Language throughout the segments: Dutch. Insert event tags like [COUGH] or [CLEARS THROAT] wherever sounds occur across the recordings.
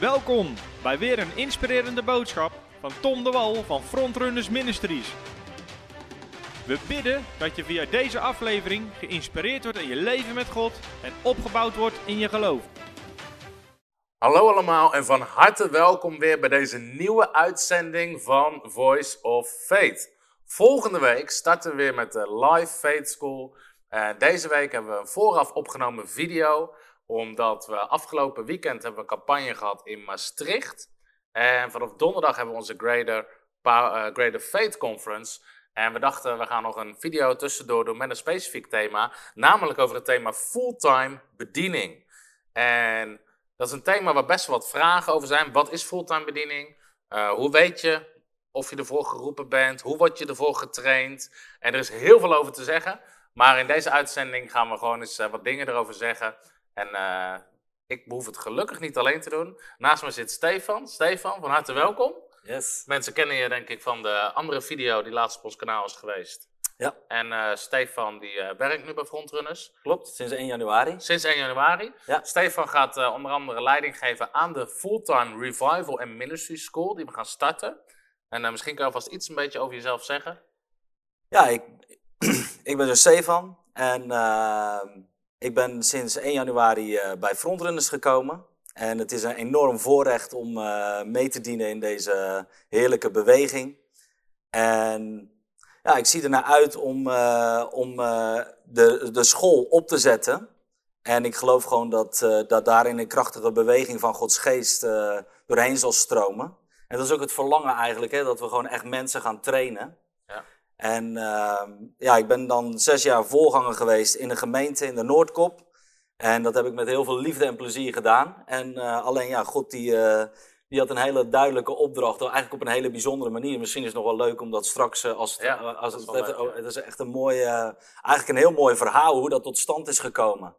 Welkom bij weer een inspirerende boodschap van Tom de Wal van Frontrunners Ministries. We bidden dat je via deze aflevering geïnspireerd wordt in je leven met God en opgebouwd wordt in je geloof. Hallo allemaal en van harte welkom weer bij deze nieuwe uitzending van Voice of Faith. Volgende week starten we weer met de Live Faith School. Uh, deze week hebben we een vooraf opgenomen video, omdat we afgelopen weekend hebben een campagne gehad in Maastricht. En vanaf donderdag hebben we onze Greater, uh, Greater Faith Conference. En we dachten, we gaan nog een video tussendoor doen met een specifiek thema, namelijk over het thema fulltime bediening. En dat is een thema waar best wel wat vragen over zijn. Wat is fulltime bediening? Uh, hoe weet je of je ervoor geroepen bent? Hoe word je ervoor getraind? En er is heel veel over te zeggen. Maar in deze uitzending gaan we gewoon eens uh, wat dingen erover zeggen. En uh, ik hoef het gelukkig niet alleen te doen. Naast me zit Stefan. Stefan, van harte welkom. Yes. Mensen kennen je denk ik van de andere video die laatst op ons kanaal is geweest. Ja. En uh, Stefan die uh, werkt nu bij Frontrunners. Klopt, sinds 1 januari. Sinds 1 januari. Ja. Stefan gaat uh, onder andere leiding geven aan de Fulltime Revival and Ministry School die we gaan starten. En misschien kan je alvast iets een beetje over jezelf zeggen. Ja, ik, [CLEARS THROAT] ik ben dus Stefan en ehm, ik ben sinds 1 januari bij Frontrunners gekomen. En het is een enorm voorrecht om mee te dienen in deze heerlijke beweging. En ja, ik zie ernaar uit om, uh, om de, de school op te zetten. En ik geloof gewoon dat, dat daarin een krachtige beweging van Gods geest doorheen zal stromen. En dat is ook het verlangen eigenlijk, hè, dat we gewoon echt mensen gaan trainen. En ehm, ja, ik ben dan zes jaar voorganger geweest in een gemeente in de Noordkop. En dat heb ik met heel veel liefde en plezier gedaan. En alleen ja, God die, die had een hele duidelijke opdracht, eigenlijk op een hele bijzondere manier. Misschien is het nog wel leuk om dat straks, als het, Ja, als het, het, leuk, ja. het is echt een mooi, uh, eigenlijk een heel mooi verhaal hoe dat tot stand is gekomen.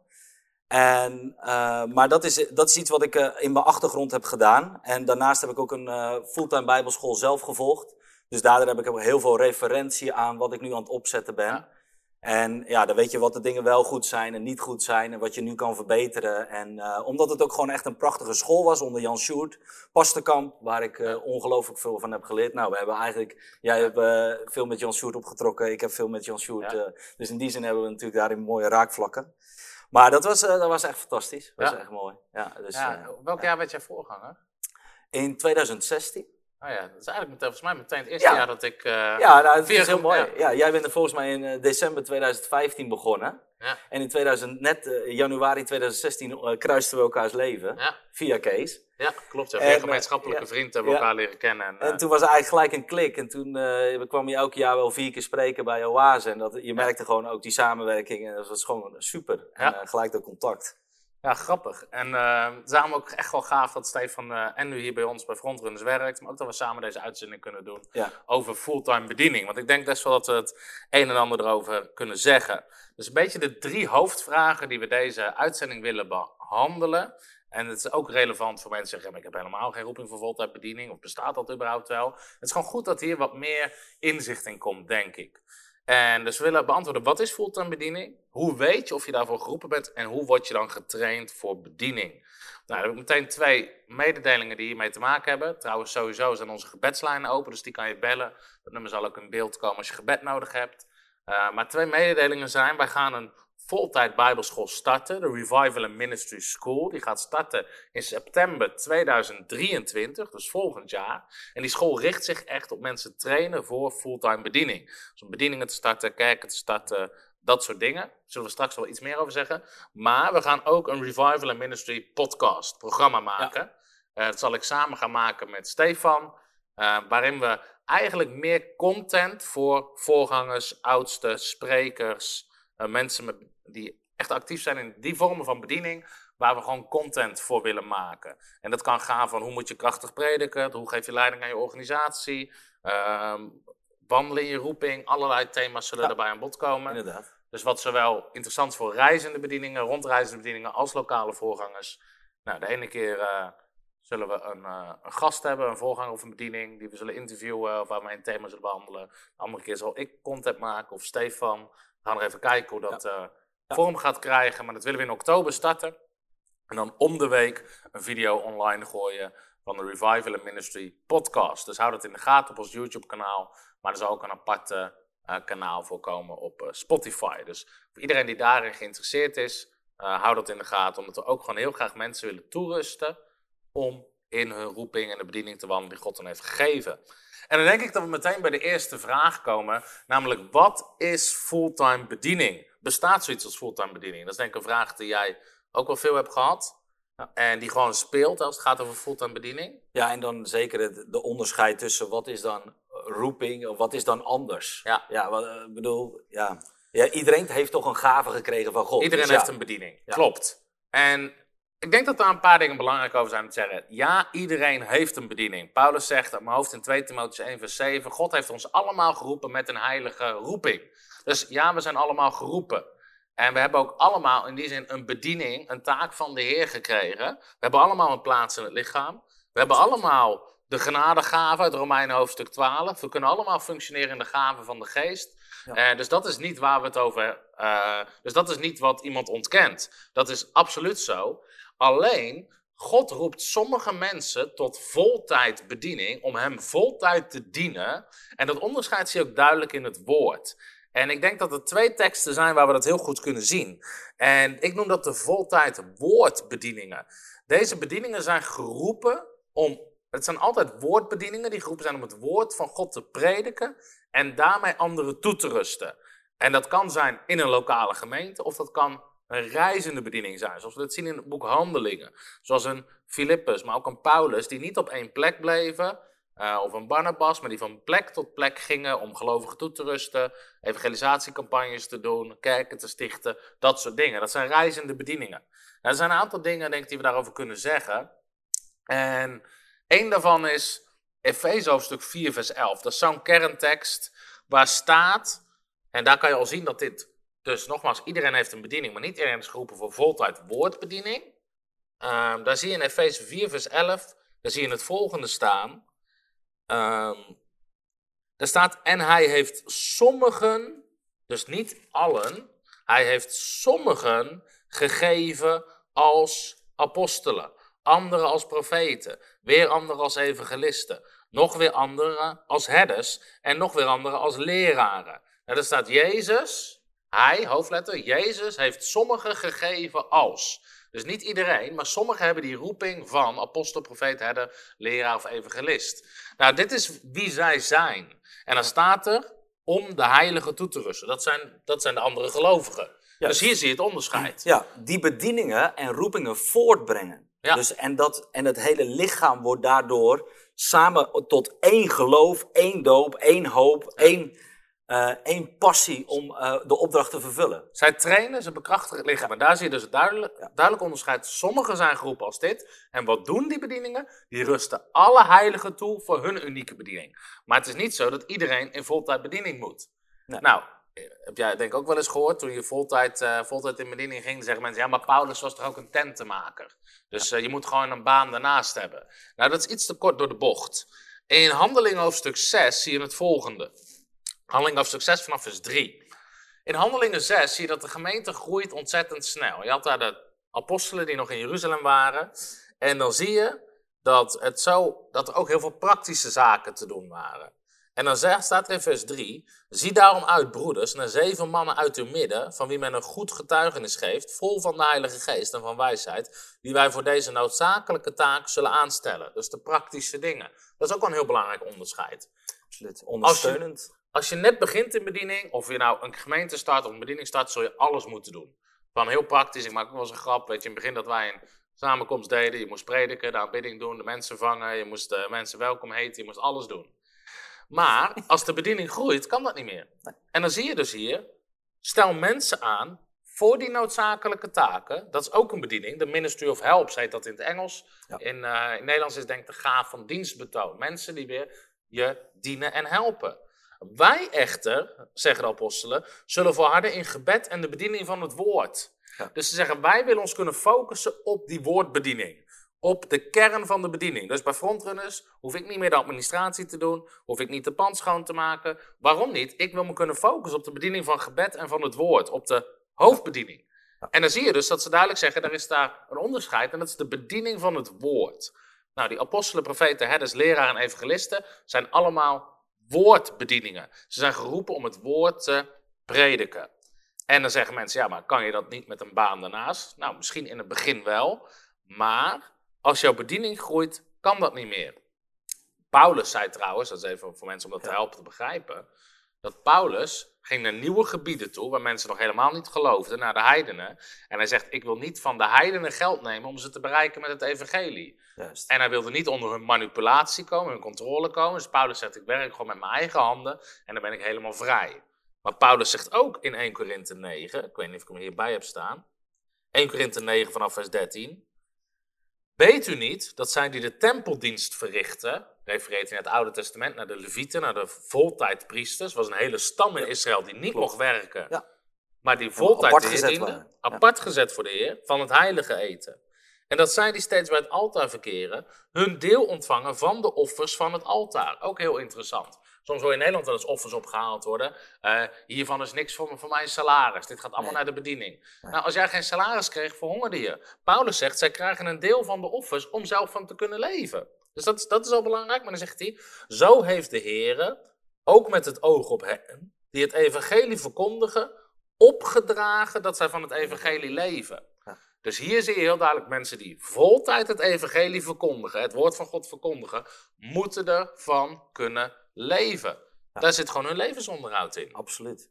En, uh, maar dat is, dat is iets wat ik uh, in mijn achtergrond heb gedaan. En daarnaast heb ik ook een uh, fulltime bijbelschool zelf gevolgd. Dus daardoor heb ik ook heel veel referentie aan wat ik nu aan het opzetten ben. Ja. En ja, dan weet je wat de dingen wel goed zijn en niet goed zijn en wat je nu kan verbeteren. En uh, omdat het ook gewoon echt een prachtige school was onder Jan Sjoerd, Pastenkamp, waar ik uh, ongelooflijk veel van heb geleerd. Nou, we hebben eigenlijk, jij hebt uh, veel met Jan Sjoerd opgetrokken, ik heb veel met Jan Sjoerd. Ja. dus in die zin hebben we natuurlijk daarin mooie raakvlakken. Maar dat was, dat was echt fantastisch, dat Ja. was echt mooi. Ja, dus, Ja, welk jaar werd jij voorganger? in 2016. Oh ja, dat is eigenlijk meteen, volgens mij meteen het eerste Ja. jaar dat ik... eh, Ja, nou, het is heel mooi. ja. Ja. jij bent er volgens mij in eh, december 2015 begonnen. Ja. En in 2000, net eh, januari 2016 eh, kruisten we elkaars leven. Via Kees. Ja, klopt. Ja. En, Via gemeenschappelijke vrienden hebben we elkaar leren kennen. En, En toen was er eigenlijk gelijk een klik. En toen kwam je elk jaar wel vier keer spreken bij Oase. En dat, je merkte gewoon ook die samenwerking. En dat was gewoon super. En gelijk dat contact. Ja, grappig. En eh daarom ook echt wel gaaf dat Stefan eh, en nu hier bij ons bij Frontrunners werkt. Maar ook dat we samen deze uitzending kunnen doen Ja. over fulltime bediening. Want ik denk best wel dat we het een en ander erover kunnen zeggen. Dus een beetje de drie hoofdvragen die we deze uitzending willen behandelen. En het is ook relevant voor mensen die zeggen, "Ja, maar ik heb helemaal geen roeping voor fulltime bediening. Of bestaat dat überhaupt wel? Het is gewoon goed dat hier wat meer inzicht in komt, denk ik. En dus we willen beantwoorden, wat is fulltime bediening? Hoe weet je of je daarvoor geroepen bent? En hoe word je dan getraind voor bediening? Nou, dan heb ik meteen twee mededelingen die hiermee te maken hebben. Trouwens, sowieso zijn onze gebedslijnen open, dus die kan je bellen. Dat nummer zal ook in beeld komen als je gebed nodig hebt. Uh, maar twee mededelingen zijn, wij gaan een voltijd bijbelschool starten, de Revival and Ministry School. Die gaat starten in september 2023, dus volgend jaar. En die school richt zich echt op mensen trainen voor fulltime bediening. Dus om bedieningen te starten, kerken te starten, dat soort dingen. Daar zullen we straks wel iets meer over zeggen. Maar we gaan ook een Revival and Ministry podcast, programma maken. Uh, dat zal ik samen gaan maken met Stefan. Uh, waarin we eigenlijk meer content voor voorgangers, oudsten, sprekers, uh, mensen met, die echt actief zijn in die vormen van bediening, waar we gewoon content voor willen maken. En dat kan gaan van hoe moet je krachtig prediken, hoe geef je leiding aan je organisatie, ehm, wandelen in je roeping, allerlei thema's zullen Ja. erbij aan bod komen. Inderdaad. Dus wat zowel interessant voor reizende bedieningen, rondreizende bedieningen, als lokale voorgangers. Nou, de ene keer eh, zullen we een, eh, een gast hebben, een voorganger of een bediening, die we zullen interviewen of waar we een thema zullen behandelen. De andere keer zal ik content maken of Stefan. We gaan nog even kijken hoe dat eh, Ja. Vorm gaat krijgen, maar dat willen we in oktober starten. En dan om de week een video online gooien van de Revival and Ministry podcast. Dus hou dat in de gaten op ons YouTube kanaal. Maar er zal ook een aparte uh, kanaal voor komen op uh, Spotify. Dus voor iedereen die daarin geïnteresseerd is, uh, hou dat in de gaten. Omdat we ook gewoon heel graag mensen willen toerusten om in hun roeping en de bediening te wandelen die God dan heeft gegeven. En dan denk ik dat we meteen bij de eerste vraag komen, namelijk wat is fulltime bediening? Bestaat zoiets als fulltime bediening? Dat is denk ik een vraag die jij ook wel veel hebt gehad. En die gewoon speelt als het gaat over fulltime bediening. Ja, en dan zeker het de onderscheid tussen wat is dan roeping of wat is dan anders. Ja. Ja, wat, ik bedoel, ja. ja. Iedereen heeft toch een gave gekregen van God. Iedereen Dus heeft ja. een bediening, Ja. klopt. En ik denk dat daar een paar dingen belangrijk over zijn om te zeggen. Ja, iedereen heeft een bediening. Paulus zegt op mijn hoofd in 2 Timotheüs 1 vers 7... God heeft ons allemaal geroepen met een heilige roeping. Dus ja, we zijn allemaal geroepen. En we hebben ook allemaal in die zin een bediening, een taak van de Heer gekregen. We hebben allemaal een plaats in het lichaam. We hebben allemaal de genadegave uit Romeinen hoofdstuk 12. We kunnen allemaal functioneren in de gave van de geest. Ja. Eh, dus dat is niet waar we het over. eh, dus dat is niet wat iemand ontkent. Dat is absoluut zo. Alleen, God roept sommige mensen tot voltijd bediening om hem voltijd te dienen. En dat onderscheid zie je ook duidelijk in het woord. En ik denk dat er twee teksten zijn waar we dat heel goed kunnen zien. En ik noem dat de voltijd woordbedieningen. Deze bedieningen zijn geroepen om. Het zijn altijd woordbedieningen die geroepen zijn om het woord van God te prediken en daarmee anderen toe te rusten. En dat kan zijn in een lokale gemeente of dat kan een reizende bediening zijn. Zoals we dat zien in het boek Handelingen. Zoals een Filippus, maar ook een Paulus, die niet op één plek bleven. Eh, of een Barnabas, maar die van plek tot plek gingen om gelovigen toe te rusten. Evangelisatiecampagnes te doen, kerken te stichten. Dat soort dingen. Dat zijn reizende bedieningen. Nou, er zijn een aantal dingen denk ik, die we daarover kunnen zeggen. En één daarvan is Efeze hoofdstuk 4 vers 11. Dat is zo'n kerntekst waar staat, en daar kan je al zien dat dit, dus nogmaals, iedereen heeft een bediening, maar niet iedereen is geroepen voor voltijd woordbediening. Ehm, daar zie je in Efeze 4 vers 11, daar zie je het volgende staan. Ehm daar staat, en hij heeft sommigen, dus niet allen, hij heeft sommigen gegeven als apostelen, anderen als profeten, weer anderen als evangelisten, nog weer anderen als herders en nog weer anderen als leraren. En daar staat Jezus, hij, hoofdletter, Jezus heeft sommigen gegeven als. Dus niet iedereen, maar sommigen hebben die roeping van apostel, profeet, herder, leraar of evangelist. Nou, dit is wie zij zijn. En dan staat er om de heilige toe te rusten. Dat zijn, dat zijn de andere gelovigen. Ja. Dus hier zie je het onderscheid. Ja, die bedieningen en roepingen voortbrengen. Ja. Dus, en, dat, en het hele lichaam wordt daardoor samen tot één geloof, één doop, één hoop, één, eh, één passie om eh, de opdracht te vervullen. Zij trainen, ze bekrachtigen het lichaam. En daar zie je dus duidelijk, duidelijk onderscheid. Sommigen zijn geroepen als dit. En wat doen die bedieningen? Die rusten alle heiligen toe voor hun unieke bediening. Maar het is niet zo dat iedereen in voltijd bediening moet. Nee. Nou, eh, heb jij denk ik ook wel eens gehoord, toen je voltijd, voltijd in bediening ging, zeggen mensen, ja, maar Paulus was toch ook een tentenmaker. Dus je moet gewoon een baan daarnaast hebben. Nou, dat is iets te kort door de bocht. In Handeling hoofdstuk 6 zie je het volgende. Handeling hoofdstuk 6 vanaf vers 3. In Handelingen 6 zie je dat de gemeente groeit ontzettend snel. Je had daar de apostelen die nog in Jeruzalem waren. En dan zie je dat, het zo, dat er ook heel veel praktische zaken te doen waren. En dan zegt, staat er in vers 3: Zie daarom uit, broeders, naar zeven mannen uit uw midden, van wie men een goed getuigenis geeft, vol van de Heilige Geest en van wijsheid, die wij voor deze noodzakelijke taak zullen aanstellen. Dus de praktische dingen. Dat is ook wel een heel belangrijk onderscheid. Absoluut. Ondersteunend. Als je net begint in bediening, of je nou een gemeente start of een bediening start, zul je alles moeten doen. Van heel praktisch, ik maak ook wel eens een grap, weet je, in het begin dat wij een samenkomst deden, je moest prediken, de aanbidding doen, de mensen vangen, je moest de mensen welkom heten, je moest alles doen. Maar als de bediening groeit, kan dat niet meer. En dan zie je dus hier, stel mensen aan voor die noodzakelijke taken. Dat is ook een bediening. De Ministry of Helps heet dat in het Engels. Ja. In, eh, in Nederlands is denk ik de gaaf van dienstbetoon. Mensen die weer je dienen en helpen. Wij echter, zeggen de apostelen, zullen volharden in gebed en de bediening van het woord. Ja. Dus ze zeggen, wij willen ons kunnen focussen op die woordbediening. Op de kern van de bediening. Dus bij frontrunners hoef ik niet meer de administratie te doen. Hoef ik niet de pand schoon te maken. Waarom niet? Ik wil me kunnen focussen op de bediening van gebed en van het woord. Op de hoofdbediening. En dan zie je dus dat ze duidelijk zeggen, er is daar een onderscheid en dat is de bediening van het woord. Nou, die apostelen, profeten, herders, leraren en evangelisten zijn allemaal woordbedieningen. Ze zijn geroepen om het woord te prediken. En dan zeggen mensen, ja, maar kan je dat niet met een baan daarnaast? Nou, misschien in het begin wel, maar als jouw bediening groeit, kan dat niet meer. Paulus zei trouwens, dat is even voor mensen om dat te helpen te begrijpen, dat Paulus ging naar nieuwe gebieden toe, waar mensen nog helemaal niet geloofden, naar de heidenen. En hij zegt, ik wil niet van de heidenen geld nemen om ze te bereiken met het evangelie. Juist. En hij wilde niet onder hun manipulatie komen, hun controle komen. Dus Paulus zegt, ik werk gewoon met mijn eigen handen en dan ben ik helemaal vrij. Maar Paulus zegt ook in 1 Korinthe 9, ik weet niet of ik hem hierbij heb staan. 1 Korinthe 9 vanaf vers 13. Weet u niet dat zij die de tempeldienst verrichten, refereert in het Oude Testament naar de Levieten, naar de voltijdpriesters, was een hele stam in Israël die niet klopt. mocht werken, Ja. maar die voltijd apart gezet. Ja. apart gezet voor de Heer, van het heilige eten. En dat zij die steeds bij het altaar verkeren, hun deel ontvangen van de offers van het altaar. Ook heel interessant. Soms hoor je in Nederland wel eens offers opgehaald worden. Eh, hiervan is niks voor, voor mijn salaris. Dit gaat allemaal Nee. naar de bediening. Nou, als jij geen salaris kreeg, verhongerde je. Paulus zegt, zij krijgen een deel van de offers om zelf van te kunnen leven. Dus dat, is- dat is al belangrijk. Maar dan zegt hij, zo heeft de Heer, ook met het oog op hen, die het evangelie verkondigen, opgedragen dat zij van het evangelie leven. Dus hier zie je heel duidelijk mensen die voltijd het evangelie verkondigen, het woord van God verkondigen, moeten ervan kunnen leven. Daar zit gewoon hun levensonderhoud in. Absoluut.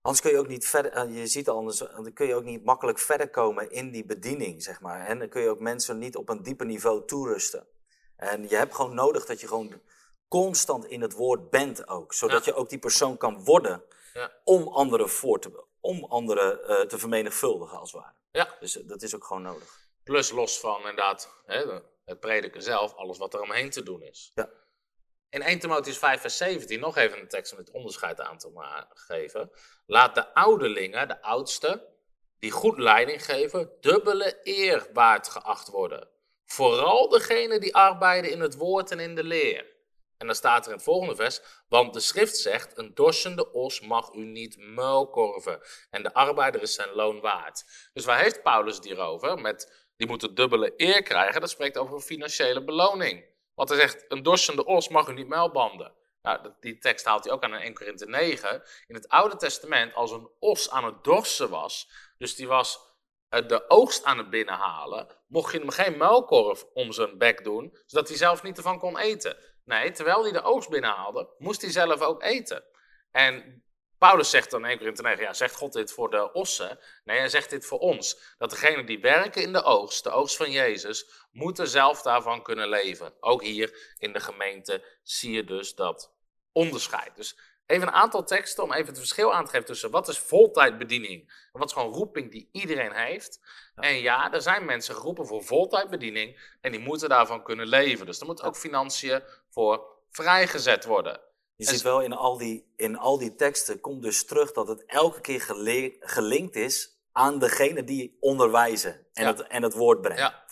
Anders kun je ook niet verder, eh, je ziet anders, dan kun je ook niet makkelijk verder komen in die bediening, zeg maar. En dan kun je ook mensen niet op een dieper niveau toerusten. En je hebt gewoon nodig dat je gewoon constant in het woord bent ook. Zodat Ja. je ook die persoon kan worden Ja. om anderen voor te, om anderen eh, te vermenigvuldigen als het ware. Ja. Dus eh, dat is ook gewoon nodig. Plus los van inderdaad hè, het prediken zelf, alles wat er omheen te doen is. Ja. In 1 Timotheüs 5 vers 17, nog even een tekst om het onderscheid aan te geven. Laat de ouderlingen, de oudsten, die goed leiding geven, dubbele eer waard geacht worden. Vooral degenen die arbeiden in het woord en in de leer. En dan staat er in het volgende vers, want de schrift zegt, een dorsende os mag u niet muilkorven. En de arbeider is zijn loon waard. Dus waar heeft Paulus het hier over? Met, die moeten dubbele eer krijgen. Dat spreekt over een financiële beloning. Want hij zegt, een dorsende os mag u niet muilbanden. Nou, die tekst haalt hij ook aan in 1 Korinthe 9. In het Oude Testament, als een os aan het dorsen was, dus die was de oogst aan het binnenhalen, mocht je hem geen muilkorf om zijn bek doen, zodat hij zelf niet ervan kon eten. Nee, terwijl hij de oogst binnenhaalde, moest hij zelf ook eten. En Paulus zegt dan in 1 Korinthe 9, ja, zegt God dit voor de ossen? Nee, hij zegt dit voor ons. Dat degenen die werken in de oogst, de oogst van Jezus, moeten zelf daarvan kunnen leven. Ook hier in de gemeente zie je dus dat onderscheid. Dus even een aantal teksten om even het verschil aan te geven tussen wat is voltijdbediening en wat is gewoon roeping die iedereen heeft. En ja, er zijn mensen geroepen voor voltijdbediening en die moeten daarvan kunnen leven. Dus er moet ook financiën voor vrijgezet worden. Je ziet wel in al, die, in al die teksten komt dus terug dat het elke keer gelinkt is aan degene die onderwijzen en, Ja. het, en het woord brengen. Ja,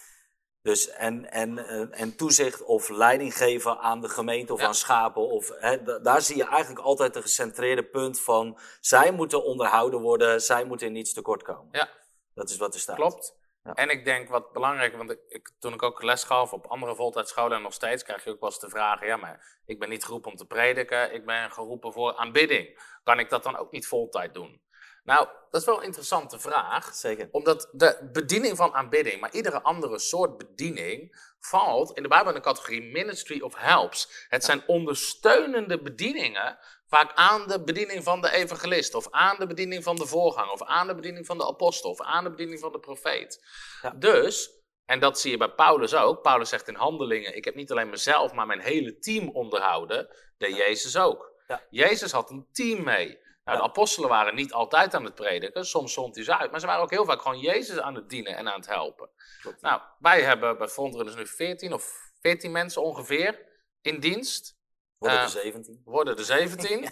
Dus en, en, eh, en toezicht of leiding geven aan de gemeente of Ja. aan schapen. Of, hè, daar zie je eigenlijk altijd een gecentreerde punt van zij moeten onderhouden worden, zij moeten in niets tekort komen. ja. Dat is wat er staat. Klopt. Ja. En ik denk wat belangrijk, want ik, toen ik ook les gaf op andere voltijdscholen en nog steeds, krijg je ook wel eens de vraag: ja, maar ik ben niet geroepen om te prediken, ik ben geroepen voor aanbidding. Kan ik dat dan ook niet voltijd doen? Nou, dat is wel een interessante vraag. Zeker. Omdat de bediening van aanbidding, maar iedere andere soort bediening, valt in de Bijbel in de categorie ministry of helps. Het zijn ondersteunende bedieningen, vaak aan de bediening van de evangelist, of aan de bediening van de voorganger, of aan de bediening van de apostel, of aan de bediening van de profeet. Ja. Dus, en dat zie je bij Paulus ook, Paulus zegt in handelingen, ik heb niet alleen mezelf, maar mijn hele team onderhouden, deed Jezus ook. Ja. Jezus had een team mee. Nou. De apostelen waren niet altijd aan het prediken, soms zond hij ze uit, maar ze waren ook heel vaak gewoon Jezus aan het dienen en aan het helpen. Klopt. Nou, wij hebben bij Frontrunners nu 14 of 14 mensen ongeveer in dienst. Worden Eh, er 17. We worden er 17. [LAUGHS]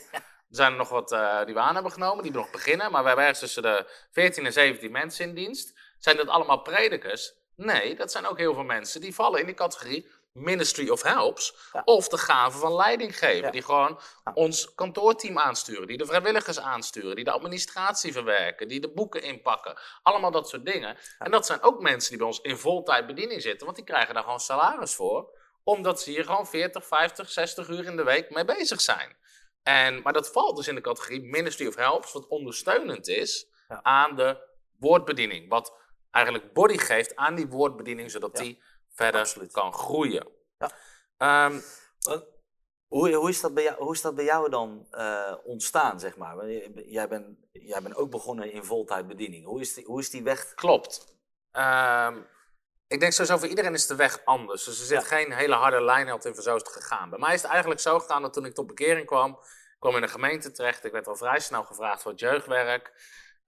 Er zijn er nog wat eh, die we aan hebben genomen, die nog beginnen. Maar we hebben ergens tussen de 14 en 17 mensen in dienst. Zijn dat allemaal predikers? Nee, dat zijn ook heel veel mensen die vallen in die categorie Ministry of Helps. Ja. Of de gave van leiding geven. Ja. Die gewoon Ja. ons kantoorteam aansturen. Die de vrijwilligers aansturen. Die de administratie verwerken. Die de boeken inpakken. Allemaal dat soort dingen. En dat zijn ook mensen die bij ons in voltijd bediening zitten. Want die krijgen daar gewoon salaris voor. Omdat ze hier gewoon 40, 50, 60 uur in de week mee bezig zijn. En, maar dat valt dus in de categorie Ministry of Helps. Wat ondersteunend is aan de woordbediening. Wat eigenlijk body geeft aan die woordbediening. Zodat die verder Absoluut. kan groeien. Ja. Ehm, Hoe, hoe, is dat bij jou, hoe is dat bij jou dan eh, ontstaan, zeg maar? Jij bent jij bent ook begonnen in voltijdbediening. Hoe is die, hoe is die weg? Klopt. Ehm, ik denk sowieso voor iedereen is de weg anders. Dus er zit Ja. geen hele harde lijn altijd in zo is het gegaan. Bij mij is het eigenlijk zo gegaan dat toen ik tot bekering kwam, kwam in een gemeente terecht. Ik werd al vrij snel gevraagd voor het jeugdwerk.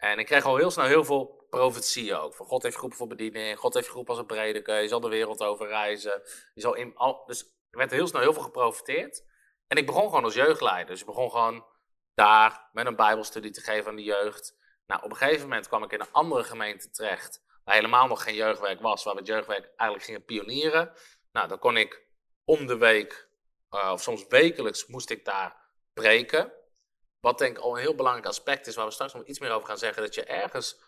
En ik kreeg al heel snel heel veel profetieën ook. Van God heeft geroepen voor bediening, God heeft geroepen als een prediker, je zal de wereld over reizen. Je zal in, al, dus er werd heel snel heel veel geprofiteerd. En ik begon gewoon als jeugdleider. Dus ik begon gewoon daar met een bijbelstudie te geven aan de jeugd. Nou, op een gegeven moment kwam ik in een andere gemeente terecht, waar helemaal nog geen jeugdwerk was, waar we het jeugdwerk eigenlijk gingen pionieren. Nou, dan kon ik om de week, eh, of soms wekelijks, moest ik daar preken. Wat denk ik al een heel belangrijk aspect is, waar we straks nog iets meer over gaan zeggen, dat je ergens,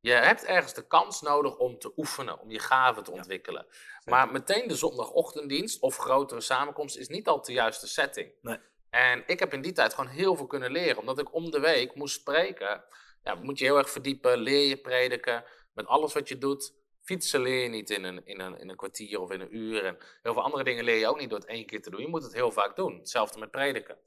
je hebt ergens de kans nodig om te oefenen, om je gaven te ontwikkelen. Maar meteen de zondagochtenddienst of grotere samenkomst is niet altijd de juiste setting. Nee. En ik heb in die tijd gewoon heel veel kunnen leren, omdat ik om de week moest spreken. Ja, moet je heel erg verdiepen, leer je prediken. Met alles wat je doet, fietsen leer je niet in een, in, een, in een kwartier of in een uur. En heel veel andere dingen leer je ook niet door het één keer te doen. Je moet het heel vaak doen. Hetzelfde met prediken.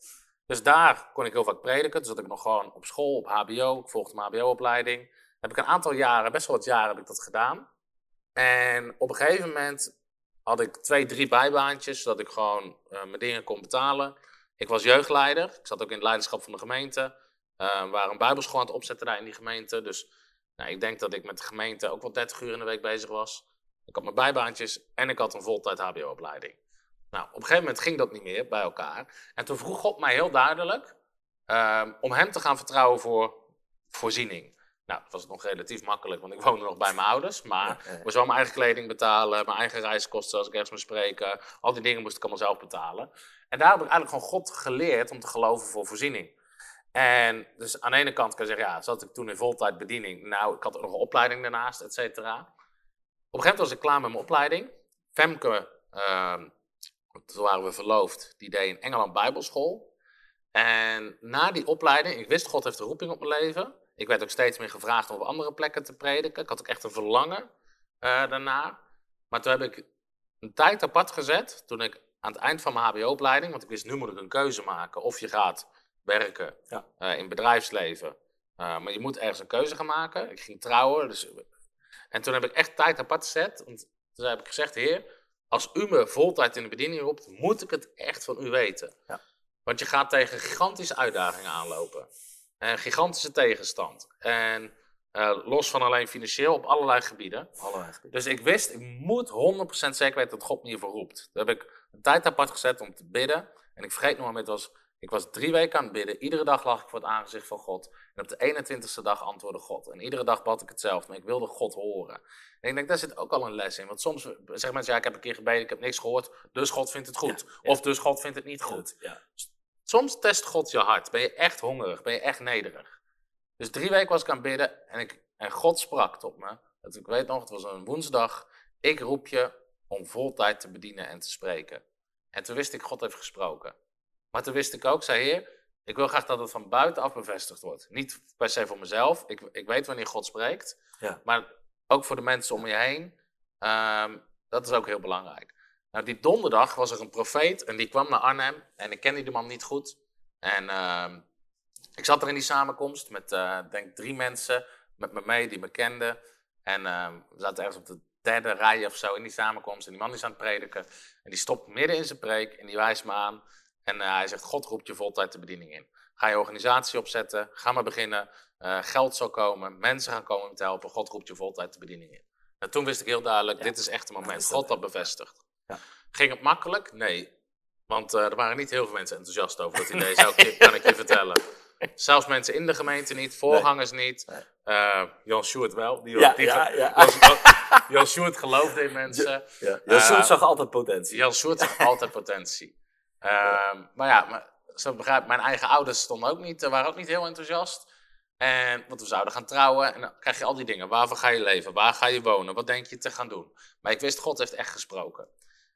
Dus daar kon ik heel vaak prediken. Dus zat ik nog gewoon op school, op HBO. Ik volgde mijn HBO-opleiding. Heb ik een aantal jaren, best wel wat jaren, heb ik dat gedaan. En op een gegeven moment had ik twee, drie bijbaantjes, zodat ik gewoon eh, mijn dingen kon betalen. Ik was jeugdleider. Ik zat ook in het leiderschap van de gemeente. Eh, waren een bijbelschool aan het opzetten daar in die gemeente. Dus nou, ik denk dat ik met de gemeente ook wel 30 uur in de week bezig was. Ik had mijn bijbaantjes en ik had een voltijd HBO-opleiding. Nou, op een gegeven moment ging dat niet meer bij elkaar. En toen vroeg God mij heel duidelijk ehm, om hem te gaan vertrouwen voor voorziening. Nou, dat was nog relatief makkelijk, want ik woonde nog bij mijn ouders. Maar ik moest wel mijn eigen kleding betalen, mijn eigen reiskosten als ik ergens moest spreken. Al die dingen moest ik allemaal zelf betalen. En daar heb ik eigenlijk gewoon God geleerd om te geloven voor voorziening. En dus aan de ene kant kan je zeggen, ja, zat ik toen in voltijd bediening. Nou, ik had ook nog een opleiding daarnaast, et cetera. Op een gegeven moment was ik klaar met mijn opleiding. Femke, ehm, toen waren we verloofd, die deed in Engeland bijbelschool. En na die opleiding, ik wist God heeft een roeping op mijn leven. Ik werd ook steeds meer gevraagd om op andere plekken te prediken. Ik had ook echt een verlangen eh, daarna. Maar toen heb ik een tijd apart gezet, toen ik aan het eind van mijn hbo-opleiding, want ik wist nu moet ik een keuze maken. Of je gaat werken Ja. eh, in bedrijfsleven, eh, maar je moet ergens een keuze gaan maken. Ik ging trouwen, dus... En toen heb ik echt tijd apart gezet. Want toen heb ik gezegd, heer, als u me voltijd in de bediening roept, moet ik het echt van u weten. Ja. Want je gaat tegen gigantische uitdagingen aanlopen. En gigantische tegenstand. En eh, los van alleen financieel op allerlei gebieden. Allerlei gebieden. Dus ik wist, ik moet 100% zeker weten dat God me hiervoor roept. Daar heb ik een tijd apart gezet om te bidden. En ik vergeet nog maar, het was, ik was drie weken aan het bidden. Iedere dag lag ik voor het aangezicht van God. En op de 21ste dag antwoordde God. En iedere dag bad ik hetzelfde, maar ik wilde God horen. En ik denk, daar zit ook al een les in. Want soms zeggen mensen, ja, ik heb een keer gebeden, ik heb niks gehoord. Dus God vindt het goed. Ja, ja. Of dus God vindt het niet goed. Ja. Soms test God je hart. Ben je echt hongerig? Ben je echt nederig? Dus drie weken was ik aan het bidden en, ik, en God sprak tot me. Dat, ik weet nog, het was een woensdag. Ik roep je om voltijd te bedienen en te spreken. En toen wist ik, God heeft gesproken. Maar toen wist ik ook, zei Heer, ik wil graag dat het van buitenaf bevestigd wordt. Niet per se voor mezelf. Ik, ik weet wanneer God spreekt. Ja. Maar ook voor de mensen om je heen. Ehm, dat is ook heel belangrijk. Nou, die donderdag was er een profeet en die kwam naar Arnhem. En ik kende die man niet goed. En ehm, ik zat er in die samenkomst met, eh denk drie mensen met me mee die me kenden. En ehm, we zaten ergens op de derde rij of zo in die samenkomst. En die man is aan het prediken. En die stopt midden in zijn preek en die wijst me aan. En eh, hij zegt, God roept je voltijd de bediening in. Ga je organisatie opzetten, ga maar beginnen. Eh, geld zal komen, mensen gaan komen om te helpen. God roept je voltijd de bediening in. En toen wist ik heel duidelijk, Ja. dit is echt een moment. dat, God dat bevestigt. Ja. Ging het makkelijk? Nee. Want eh, er waren niet heel veel mensen enthousiast over dat idee, kan ik je vertellen. [LAUGHS] Zelfs mensen in de gemeente niet, voorgangers niet. Jan Sjoerd wel. Die, Ja, die, ja, ja. Jan, Jan Sjoerd geloofde in [LAUGHS] mensen. Ja. Eh, Sjoerd zag altijd potentie. Jan Sjoerd zag altijd potentie. Ehm, maar ja, maar, zo begrijp, mijn eigen ouders stonden ook niet, eh, waren ook niet heel enthousiast. En, want we zouden gaan trouwen en dan krijg je al die dingen. Waarvoor ga je leven? Waar ga je wonen? Wat denk je te gaan doen? Maar ik wist, God heeft echt gesproken.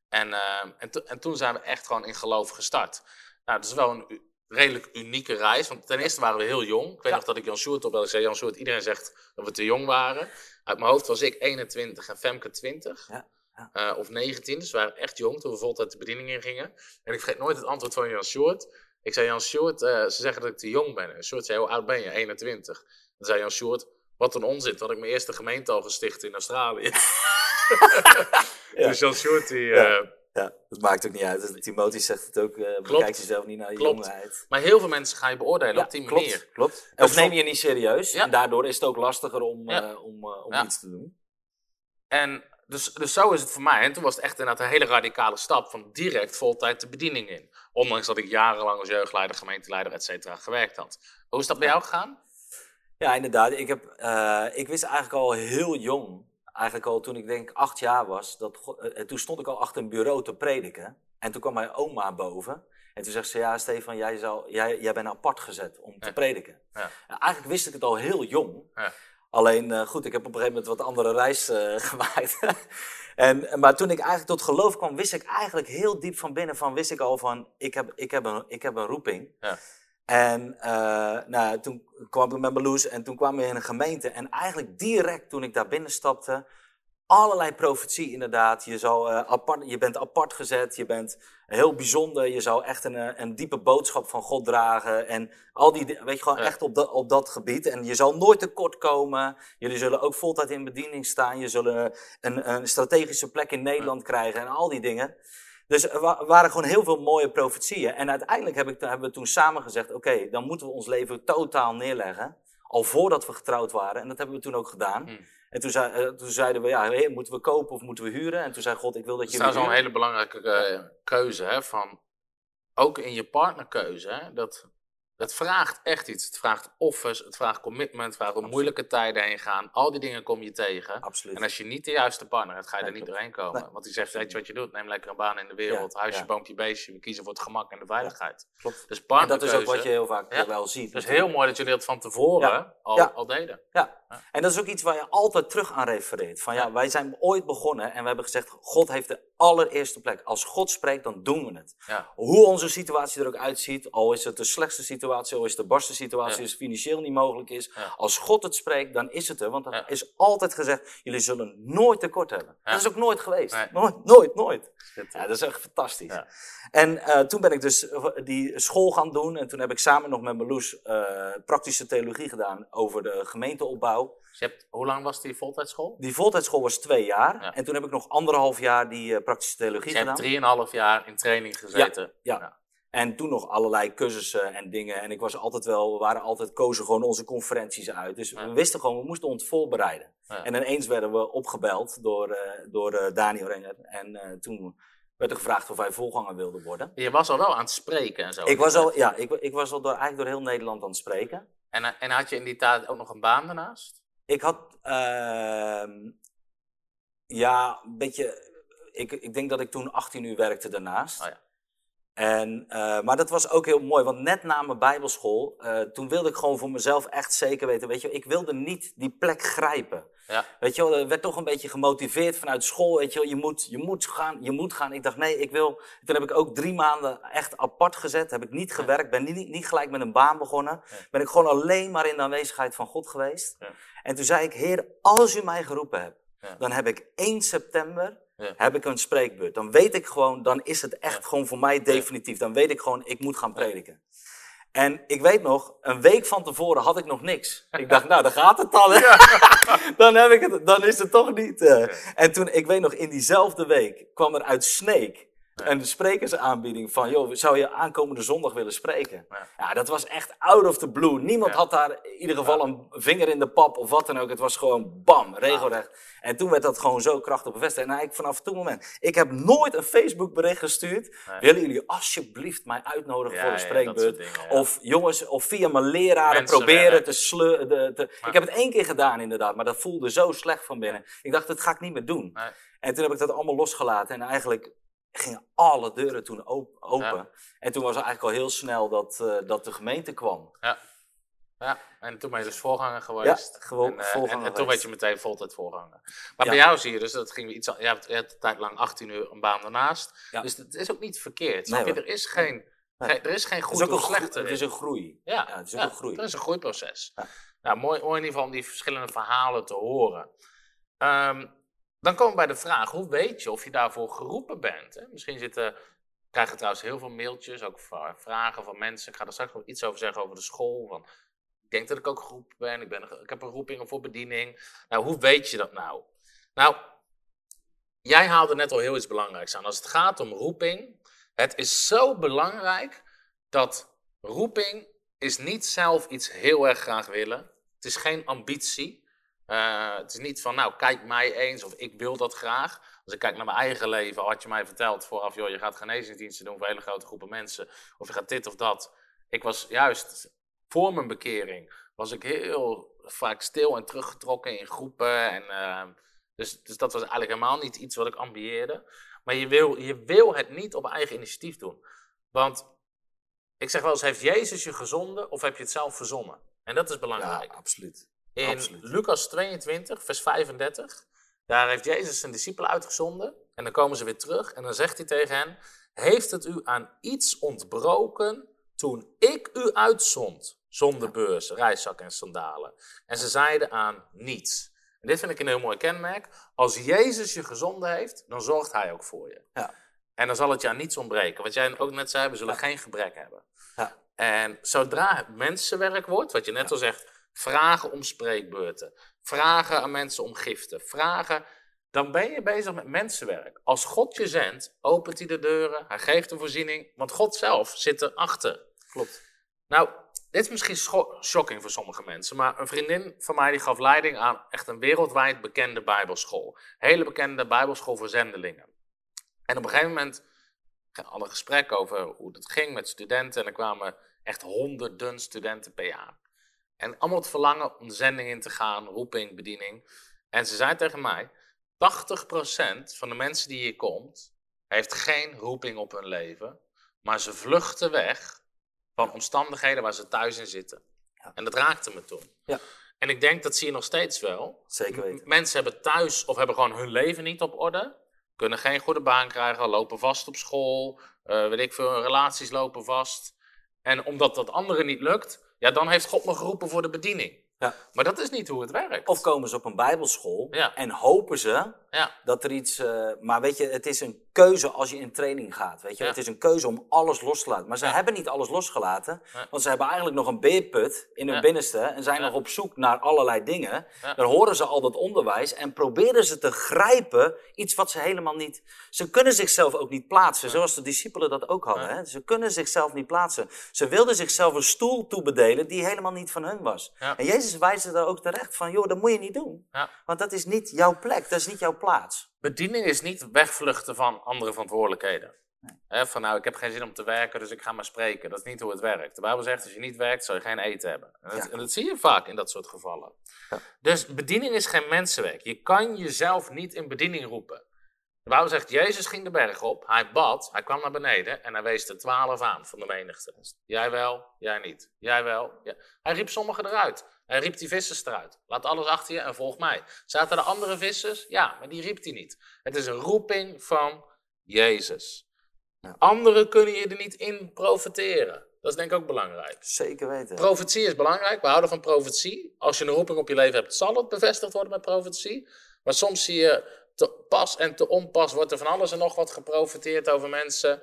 En, ehm, en, to- en toen zijn we echt gewoon in geloof gestart. Nou, dat is wel een redelijk unieke reis. Want ten eerste waren we heel jong. Ik weet nog dat ik Jan Sjoerd op wel zei. Jan Sjoerd, iedereen zegt dat we te jong waren. Uit mijn hoofd was ik 21 en Femke 20. Ja, Eh, of 19, dus we waren echt jong toen we voltijd de bediening in gingen. En ik vergeet nooit het antwoord van Jan Sjoerd. Ik zei, Jan Sjoerd, eh, ze zeggen dat ik te jong ben. En Sjoerd zei, hoe oud ben je? 21. Dan zei Jan Sjoerd, wat een onzin. Toen had ik mijn eerste gemeente al gesticht in Australië. [LAUGHS] Ja. Dus Jan Sjoerd, die... Ja. eh, Ja, dat maakt ook niet uit. Timotheus zegt het ook. eh bekijk jezelf niet naar je Klopt. jongheid. maar heel veel mensen ga je beoordelen op die klopt, manier. Klopt. Of neem je niet serieus. Ja. En daardoor is het ook lastiger om, Ja. om, om iets te doen. En dus, dus zo is het voor mij. En toen was het echt inderdaad een hele radicale stap van direct voltijd de bediening in. Ondanks dat ik jarenlang als jeugdleider, gemeenteleider, et cetera, gewerkt had. Hoe is dat bij jou gegaan? Ja, inderdaad. Ik, heb, eh, ik wist eigenlijk al heel jong, eigenlijk al toen ik denk acht jaar was, dat, eh, toen stond ik al achter een bureau te prediken. En toen kwam mijn oma boven. En toen zegt ze, ja Stefan, jij, zou, jij, jij bent apart gezet om te Ja. prediken. Ja. En eigenlijk wist ik het al heel jong. Ja. Alleen, eh, goed, ik heb op een gegeven moment wat andere reis eh, [LAUGHS] gemaakt. en, maar toen ik eigenlijk tot geloof kwam, wist ik eigenlijk heel diep van binnen van, wist ik al van, ik heb, ik heb, een, ik heb een roeping. Ja. En eh, nou, toen kwam ik met Marloes en toen kwamen we in een gemeente. En eigenlijk direct toen ik daar binnen stapte, allerlei profetie inderdaad. Je, zou, eh, apart, je bent apart gezet, je bent heel bijzonder. Je zou echt een, eh, een diepe boodschap van God dragen. En al die, di- weet je, gewoon Ja. echt op, dat op dat gebied. En je zal nooit tekort komen. Jullie zullen ook voltijd in bediening staan. Je zullen een, een strategische plek in Nederland krijgen en al die dingen. Dus er wa- waren gewoon heel veel mooie profetieën. En uiteindelijk heb ik, hebben we toen samen gezegd: oké, dan moeten we ons leven totaal neerleggen. Al voordat we getrouwd waren. En dat hebben we toen ook gedaan. Hmm. En toen, zei, eh, toen zeiden we: ja, moeten we kopen of moeten we huren? En toen zei God: ik wil dat Dat is je. trouwens wel een hele belangrijke eh, keuze. Hè, van, ook in je partnerkeuze. Hè, dat, dat vraagt echt iets. Het vraagt offers, het vraagt commitment, het vraagt door moeilijke tijden heen gaan. Al die dingen kom je tegen. Absoluut. En als je niet de juiste partner hebt, ga je er niet doorheen komen. Nee. Want die zegt, weet je wat je doet? Neem lekker een baan in de wereld. Ja, Huisje, ja. boompje, beestje. We kiezen voor het gemak en de veiligheid. Klopt. Dus En dat partnerkeuze. is ook wat je heel vaak Ja. wel ziet. Het is natuurlijk. heel mooi dat jullie dat van tevoren. Al, al deden. Ja, Ja. en dat is ook iets waar je altijd terug aan refereert. Van ja, wij zijn ooit begonnen en we hebben gezegd: God heeft de allereerste plek. Als God spreekt, dan doen we het. Hoe onze situatie er ook uitziet, al is het de slechtste situatie, al is de barste situatie, als het financieel niet mogelijk is. Als God het spreekt, dan is het er. Want er Ja. is altijd gezegd: jullie zullen nooit tekort hebben. Dat is ook nooit geweest. Nee. Nooit, nooit, nooit. Ja, dat is echt fantastisch. En eh, toen ben ik dus eh, die school gaan doen. En toen heb ik samen nog met Marloes eh praktische theologie gedaan over de gemeenteopbouw. Dus je hebt, hoe lang was die voltijdschool? Die voltijdschool was twee jaar. Ja. En toen heb ik nog anderhalf jaar die praktische theologie Dus je hebt gedaan. drieënhalf jaar in training gezeten. Ja. Ja. En toen nog allerlei cursussen en dingen. En ik was altijd wel, we waren altijd kozen gewoon onze conferenties uit. Dus Ja. we wisten gewoon, we moesten ons voorbereiden. Ja. En ineens werden we opgebeld door, eh, door eh, Daniel Renger. En eh, toen werd er gevraagd of wij voorganger wilden worden. Je was al wel aan het spreken en zo. Ik was al, ja, ik, ik was al door, eigenlijk door heel Nederland aan het spreken. En, en had je in die tijd ook nog een baan daarnaast? Ik had, ehm, ja, een beetje, ik, ik denk dat ik toen 18 uur werkte daarnaast. Oh ja. En, eh, maar dat was ook heel mooi, want net na mijn bijbelschool, eh, toen wilde ik gewoon voor mezelf echt zeker weten, weet je, ik wilde niet die plek grijpen. Ja. Weet je wel, er werd toch een beetje gemotiveerd vanuit school, weet je wel, je moet, je moet gaan, je moet gaan. Ik dacht, nee, ik wil, toen heb ik ook drie maanden echt apart gezet, heb ik niet gewerkt, ben niet, niet gelijk met een baan begonnen. Ja. Ben ik gewoon alleen maar in de aanwezigheid van God geweest. Ja. En toen zei ik, Heer, als u mij geroepen hebt, dan heb ik 1 september Ja. heb ik een spreekbeurt. Dan weet ik gewoon, dan is het echt gewoon voor mij definitief. Dan weet ik gewoon, ik moet gaan prediken. En ik weet nog, een week van tevoren had ik nog niks. [LAUGHS] Ik dacht, nou, dan gaat het dan. hè. [LAUGHS] dan, heb ik het, dan is het toch niet. eh. En toen, ik weet nog, in diezelfde week kwam er uit Sneek een sprekersaanbieding van, joh, zou je aankomende zondag willen spreken? Ja. Ja, dat was echt out of the blue. Niemand Ja. had daar in ieder geval een vinger in de pap of wat dan ook. Het was gewoon bam, regelrecht. En toen werd dat gewoon zo krachtig bevestigd. En eigenlijk vanaf toen moment. Ik heb nooit een Facebook bericht gestuurd. Nee. Willen jullie alsjeblieft mij uitnodigen voor een spreekbeurt? dingen. Of jongens, of via mijn leraren proberen te sleuren. Ik heb het één keer gedaan inderdaad, maar dat voelde zo slecht van binnen. Ik dacht, dat ga ik niet meer doen. Nee. En toen heb ik dat allemaal losgelaten. En eigenlijk gingen alle deuren toen op- open. Ja. En toen was het eigenlijk al heel snel dat, eh, dat de gemeente kwam. Ja. ja, en toen ben je dus voorganger geweest. Ja, gewoon en, eh, voorganger En, en toen werd je meteen voltijd voorganger. Maar Ja. bij jou zie je dus, dat ging iets, je hebt, een tijd lang 18 uur een baan daarnaast. Ja. Dus het is ook niet verkeerd. Nee. Er is geen, Nee. er is geen Het goed is of slecht het erin. is een groei. Ja, Ja, het is ook een groei. Er is een groeiproces. Ja. Nou, mooi, mooi in ieder geval om die verschillende verhalen te horen. Ehm, dan komen we bij de vraag, hoe weet je of je daarvoor geroepen bent? Hè? Misschien zitten, krijgen trouwens heel veel mailtjes, ook va- vragen van mensen. Ik ga er straks nog iets over zeggen over de school. Ik denk dat ik ook geroepen ben, ik, ben, ik heb een roeping voor bediening. Nou, hoe weet je dat nou? Nou, jij haalde net al heel iets belangrijks aan. Als het gaat om roeping, het is zo belangrijk dat roeping is niet zelf iets heel erg graag willen. Het is geen ambitie. Eh, het is niet van, nou, kijk mij eens of ik wil dat graag. Als ik kijk naar mijn eigen leven, al had je mij verteld vooraf, joh, je gaat genezingsdiensten doen voor hele grote groepen mensen. Of je gaat dit of dat. Ik was juist voor mijn bekering, was ik heel vaak stil en teruggetrokken in groepen. En, eh, dus, dus dat was eigenlijk helemaal niet iets wat ik ambieerde. Maar je wil, je wil het niet op eigen initiatief doen. Want ik zeg wel eens, heeft Jezus je gezonden of heb je het zelf verzonnen? En dat is Ja, belangrijk. absoluut. In absoluut. Lucas 22, vers 35, daar heeft Jezus zijn discipelen uitgezonden. En dan komen ze weer terug en dan zegt hij tegen hen: Heeft het u aan iets ontbroken toen ik u uitzond, zonder beurs, reiszak en sandalen? En ze zeiden aan niets. En dit vind ik een heel mooi kenmerk. Als Jezus je gezonden heeft, dan zorgt hij ook voor je. Ja. En dan zal het je aan niets ontbreken. Wat jij ook net zei, we zullen geen gebrek hebben. Ja. En zodra het mensenwerk wordt, wat je net al zegt, vragen om spreekbeurten, vragen aan mensen om giften, vragen, dan ben je bezig met mensenwerk. Als God je zendt, opent hij de deuren, hij geeft een voorziening, want God zelf zit erachter. Klopt. Nou, dit is misschien shocking voor sommige mensen, maar een vriendin van mij die gaf leiding aan echt een wereldwijd bekende bijbelschool. Hele bekende bijbelschool voor zendelingen. En op een gegeven moment hadden we een gesprek over hoe het ging met studenten en er kwamen echt honderden studenten per jaar. En allemaal het verlangen om de zending in te gaan, roeping, bediening. En ze zei tegen mij, 80% van de mensen die hier komt, heeft geen roeping op hun leven, maar ze vluchten weg van omstandigheden waar ze thuis in zitten. Ja. En dat raakte me toen. Ja. En ik denk dat zie je nog steeds wel. Zeker weten. Mensen hebben thuis of hebben gewoon hun leven niet op orde. Kunnen geen goede baan krijgen, lopen vast op school. eh, weet ik veel, relaties lopen vast. En omdat dat anderen niet lukt, ja, dan heeft God me geroepen voor de bediening. Ja. Maar dat is niet hoe het werkt. Of komen ze op een bijbelschool Ja. en hopen ze ja, dat er iets... eh, maar weet je, het is een keuze als je in training gaat. Weet je? Ja. Het is een keuze om alles los te laten. Maar ze Ja. hebben niet alles losgelaten. Ja. Want ze hebben eigenlijk nog een beerput in hun binnenste. En zijn nog op zoek naar allerlei dingen. Dan horen ze al dat onderwijs. En proberen ze te grijpen iets wat ze helemaal niet... Ze kunnen zichzelf ook niet plaatsen. Zoals de discipelen dat ook hadden. Hè? Ze kunnen zichzelf niet plaatsen. Ze wilden zichzelf een stoel toebedelen die helemaal niet van hun was. En Jezus wijst daar ook terecht van... joh, dat moet je niet doen. Want dat is niet jouw plek. Dat is niet jouw plaats. Bediening is niet wegvluchten van andere verantwoordelijkheden. Van nou, ik heb geen zin om te werken, dus ik ga maar spreken. Dat is niet hoe het werkt. De Bijbel zegt, als je niet werkt, zal je geen eten hebben. En dat, Ja. en dat zie je vaak in dat soort gevallen. Ja. Dus bediening is geen mensenwerk. Je kan jezelf niet in bediening roepen. De Bijbel zegt, Jezus ging de berg op, hij bad, hij kwam naar beneden en hij wees de twaalf aan van de menigte. Jij wel, jij niet. Jij wel. Ja. Hij riep sommigen eruit. Hij riep die vissers eruit. Laat alles achter je en volg mij. Zaten er andere vissers? Ja, maar die riep hij niet. Het is een roeping van Jezus. Ja. Anderen kunnen je er niet in profiteren. Dat is denk ik ook belangrijk. Zeker weten. Profetie is belangrijk. We houden van profetie. Als je een roeping op je leven hebt, zal het bevestigd worden met profetie. Maar soms zie je te pas en te onpas wordt er van alles en nog wat geprofiteerd over mensen.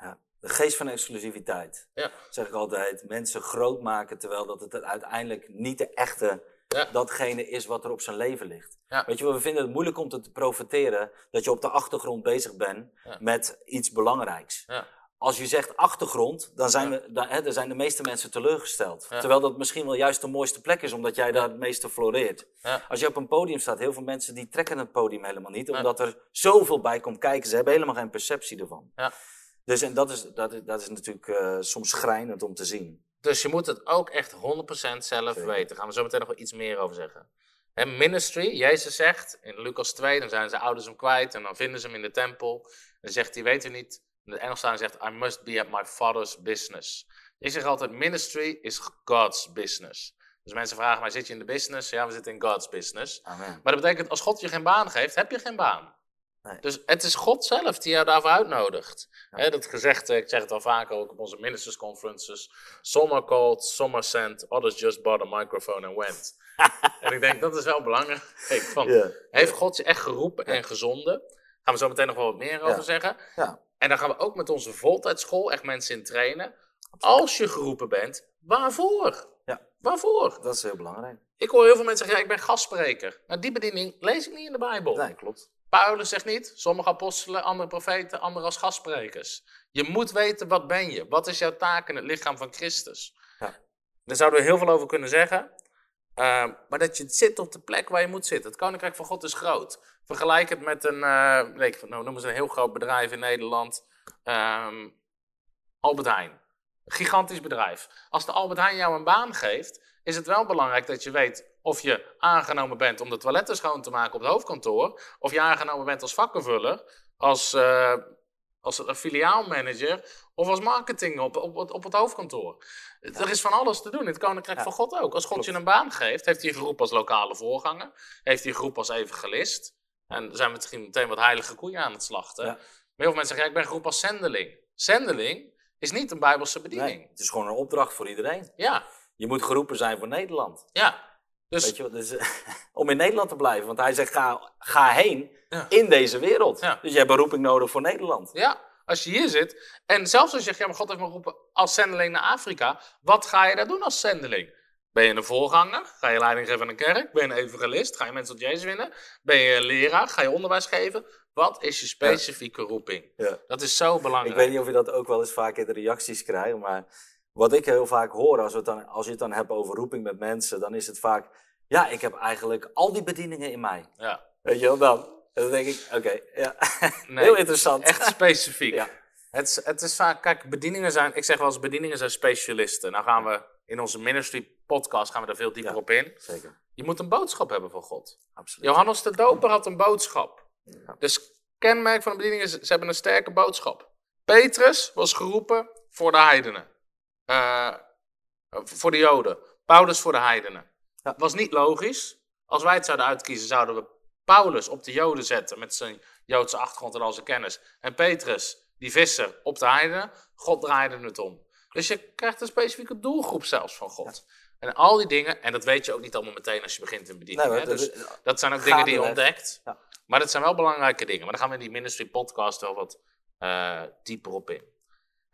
Ja. De geest van exclusiviteit. Ja. Zeg ik altijd. Mensen groot maken terwijl dat het uiteindelijk niet de echte Ja. datgene is wat er op zijn leven ligt. Ja. Weet je, we vinden het moeilijk om te profiteren dat je op de achtergrond bezig bent met iets belangrijks. Ja. Als je zegt achtergrond, dan zijn, we, dan, hè, dan zijn de meeste mensen teleurgesteld. Terwijl dat misschien wel juist de mooiste plek is, omdat jij daar het meeste floreert. Als je op een podium staat, heel veel mensen die trekken het podium helemaal niet, omdat er zoveel bij komt kijken. Ze hebben helemaal geen perceptie ervan. Dus en dat is, dat is, dat is natuurlijk eh, soms schrijnend om te zien. Dus je moet het ook echt 100% zelf Zeker. weten. Daar gaan we zo meteen nog wel iets meer over zeggen. Hè, ministry, Jezus zegt in Lucas 2, dan zijn zijn ouders hem kwijt en dan vinden ze hem in de tempel. Dan zegt hij, weet u niet, in de Engels staan zegt, I must be at my father's business. Ik zeg altijd, ministry is God's business. Dus mensen vragen mij, zit je in de business? Ja, we zitten in God's business. Amen. Maar dat betekent, als God je geen baan geeft, heb je geen baan. Nee. Dus het is God zelf die jou daarvoor uitnodigt. Ja. Dat gezegd, ik zeg het al vaker ook op onze ministers conferences. Some are called, some are sent, others just bought a microphone and went. [LAUGHS] en ik denk, dat is wel belangrijk. Van. Heeft God je echt geroepen en gezonden? Gaan we zo meteen nog wel wat meer over zeggen. En dan gaan we ook met onze voltijdschool echt mensen in trainen. Als je geroepen bent, waarvoor? Ja. Waarvoor? Dat is heel belangrijk. Ik hoor heel veel mensen zeggen, ja, ik ben gastspreker. Maar die bediening lees ik niet in de Bijbel. Nee, klopt. Paulus zegt niet, sommige apostelen, andere profeten, anderen als gastsprekers. Je moet weten, wat ben je? Wat is jouw taak in het lichaam van Christus? Ja. Daar zouden we heel veel over kunnen zeggen. Ehm, maar dat je zit op de plek waar je moet zitten. Het Koninkrijk van God is groot. Vergelijk het met een, eh nee, ik- nou, noemen een heel groot bedrijf in Nederland. Ehm, Albert Heijn. Gigantisch bedrijf. Als de Albert Heijn jou een baan geeft, is het wel belangrijk dat je weet of je aangenomen bent om de toiletten schoon te maken op het hoofdkantoor, of je aangenomen bent als vakkenvuller, als, eh, als een filiaalmanager of als marketing op, op, op, het hoofdkantoor. Er is van alles te doen in het Koninkrijk Ja. van God ook. Als God Klopt. je een baan geeft, heeft hij een groep als lokale voorganger, heeft hij een groep als evangelist. En zijn we misschien meteen wat heilige koeien aan het slachten. Ja. Maar heel veel mensen zeggen, ja, ik ben groep als zendeling. Zendeling is niet een bijbelse bediening. Nee, het is gewoon een opdracht voor iedereen. Ja, Je moet geroepen zijn voor Nederland. ja. Dus Weet je, wat, dus, [LAUGHS] om in Nederland te blijven. Want hij zegt, ga, ga heen Ja. in deze wereld. Ja. Dus je hebt een roeping nodig voor Nederland. Ja, als je hier zit. En zelfs als je zegt, ja, maar God heeft me geroepen als zendeling naar Afrika. Wat ga je daar doen als zendeling? Ben je een voorganger? Ga je leiding geven aan een kerk? Ben je een evangelist? Ga je mensen tot Jezus winnen? Ben je een leraar? Ga je onderwijs geven? Wat is je specifieke roeping? Ja. Dat is zo belangrijk. Ik weet niet of je dat ook wel eens vaak in de reacties krijgt, maar wat ik heel vaak hoor als, we het dan, als je het dan hebt over roeping met mensen, dan is het vaak, ja, ik heb eigenlijk al die bedieningen in mij. Ja, Weet je wel dan? En dan denk ik, oké, ja. Nee, heel interessant. echt specifiek. Ja. Het, het is vaak, kijk, bedieningen zijn, ik zeg wel eens, bedieningen zijn specialisten. Nou gaan we in onze ministry podcast gaan we daar veel dieper Ja. op in. Zeker, Je moet een boodschap hebben van God. absoluut. Johannes de Doper had een boodschap. Ja. Dus kenmerk van de bediening is, ze hebben een sterke boodschap. Petrus was geroepen voor de heidenen. Eh, voor de joden. Paulus voor de heidenen. Ja. Was niet logisch. Als wij het zouden uitkiezen, zouden we Paulus op de joden zetten met zijn Joodse achtergrond en al zijn kennis. En Petrus, die visser, op de heidenen. God draaide het om. Dus je krijgt een specifieke doelgroep zelfs van God. En al die dingen, en dat weet je ook niet allemaal meteen als je begint in bediening. Nee, hè? Dus dat- dat zijn ook dingen die je ontdekt. Ja. Maar dat zijn wel belangrijke dingen. Maar daar gaan we in die ministry podcast wel wat eh, dieper op in.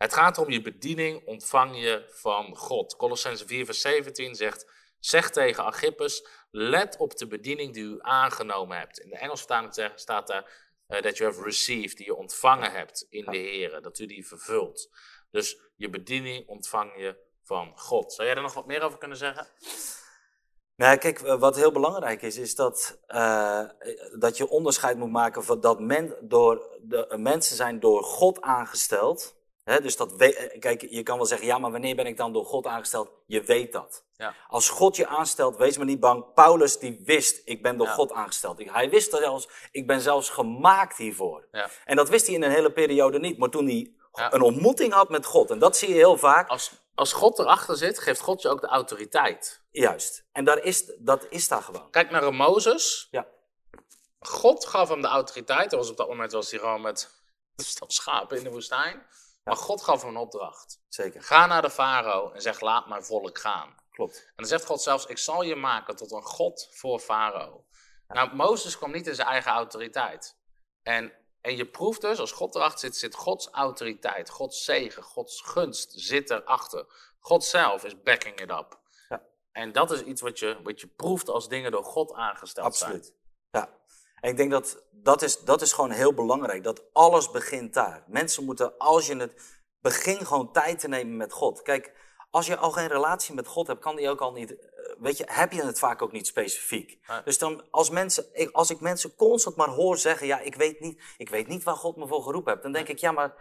Het gaat om je bediening ontvang je van God. Colossense 4 vers 17 zegt, zeg tegen Agrippus, let op de bediening die u aangenomen hebt. In de Engelse vertaling staat daar, eh, that you have received, die je ontvangen hebt in de Heer, dat u die vervult. Dus je bediening ontvang je van God. Zou jij er nog wat meer over kunnen zeggen? Nou, kijk, eh, wat heel belangrijk is, is dat, eh, dat je onderscheid moet maken van dat men door, de, eh, mensen zijn door God aangesteld. Dus dat eh, kijk, je kan wel zeggen, ja, maar wanneer ben ik dan door God aangesteld? Je weet dat. Ja. Als God je aanstelt, wees maar niet bang. Paulus die wist, ik ben door Ja. God aangesteld. Hij wist dat zelfs, ik ben zelfs gemaakt hiervoor. Ja. En dat wist hij in een hele periode niet. Maar toen hij een ontmoeting had met God, en dat zie je heel vaak, Als, als God erachter zit, geeft God je ook de autoriteit. juist. En daar is, dat is daar gewoon. Kijk naar Mozes. Ja. God gaf hem de autoriteit. Er was op dat moment was hij gewoon met een schapen in de woestijn. Maar God gaf hem een opdracht. Zeker, Ga naar de farao en zeg laat mijn volk gaan. klopt. En dan zegt God zelfs, ik zal je maken tot een God voor farao. Nou, Mozes kwam niet in zijn eigen autoriteit. En, en je proeft dus, als God erachter zit, zit Gods autoriteit, Gods zegen, Gods gunst zit erachter. God zelf is backing it up. Ja. En dat is iets wat je, wat je proeft als dingen door God aangesteld zijn. Absoluut. Ja. En ik denk dat dat is, dat is gewoon heel belangrijk. Dat alles begint daar. Mensen moeten, als je het. Begin gewoon tijd te nemen met God. Kijk, als je al geen relatie met God hebt, kan die ook al niet. eh, Weet je, heb je het vaak ook niet specifiek. Dus dan, als, mensen, ik- als ik mensen constant maar hoor zeggen: Ja, ik weet niet, ik weet niet waar God me voor geroepen heeft. Dan denk ik: Ja, maar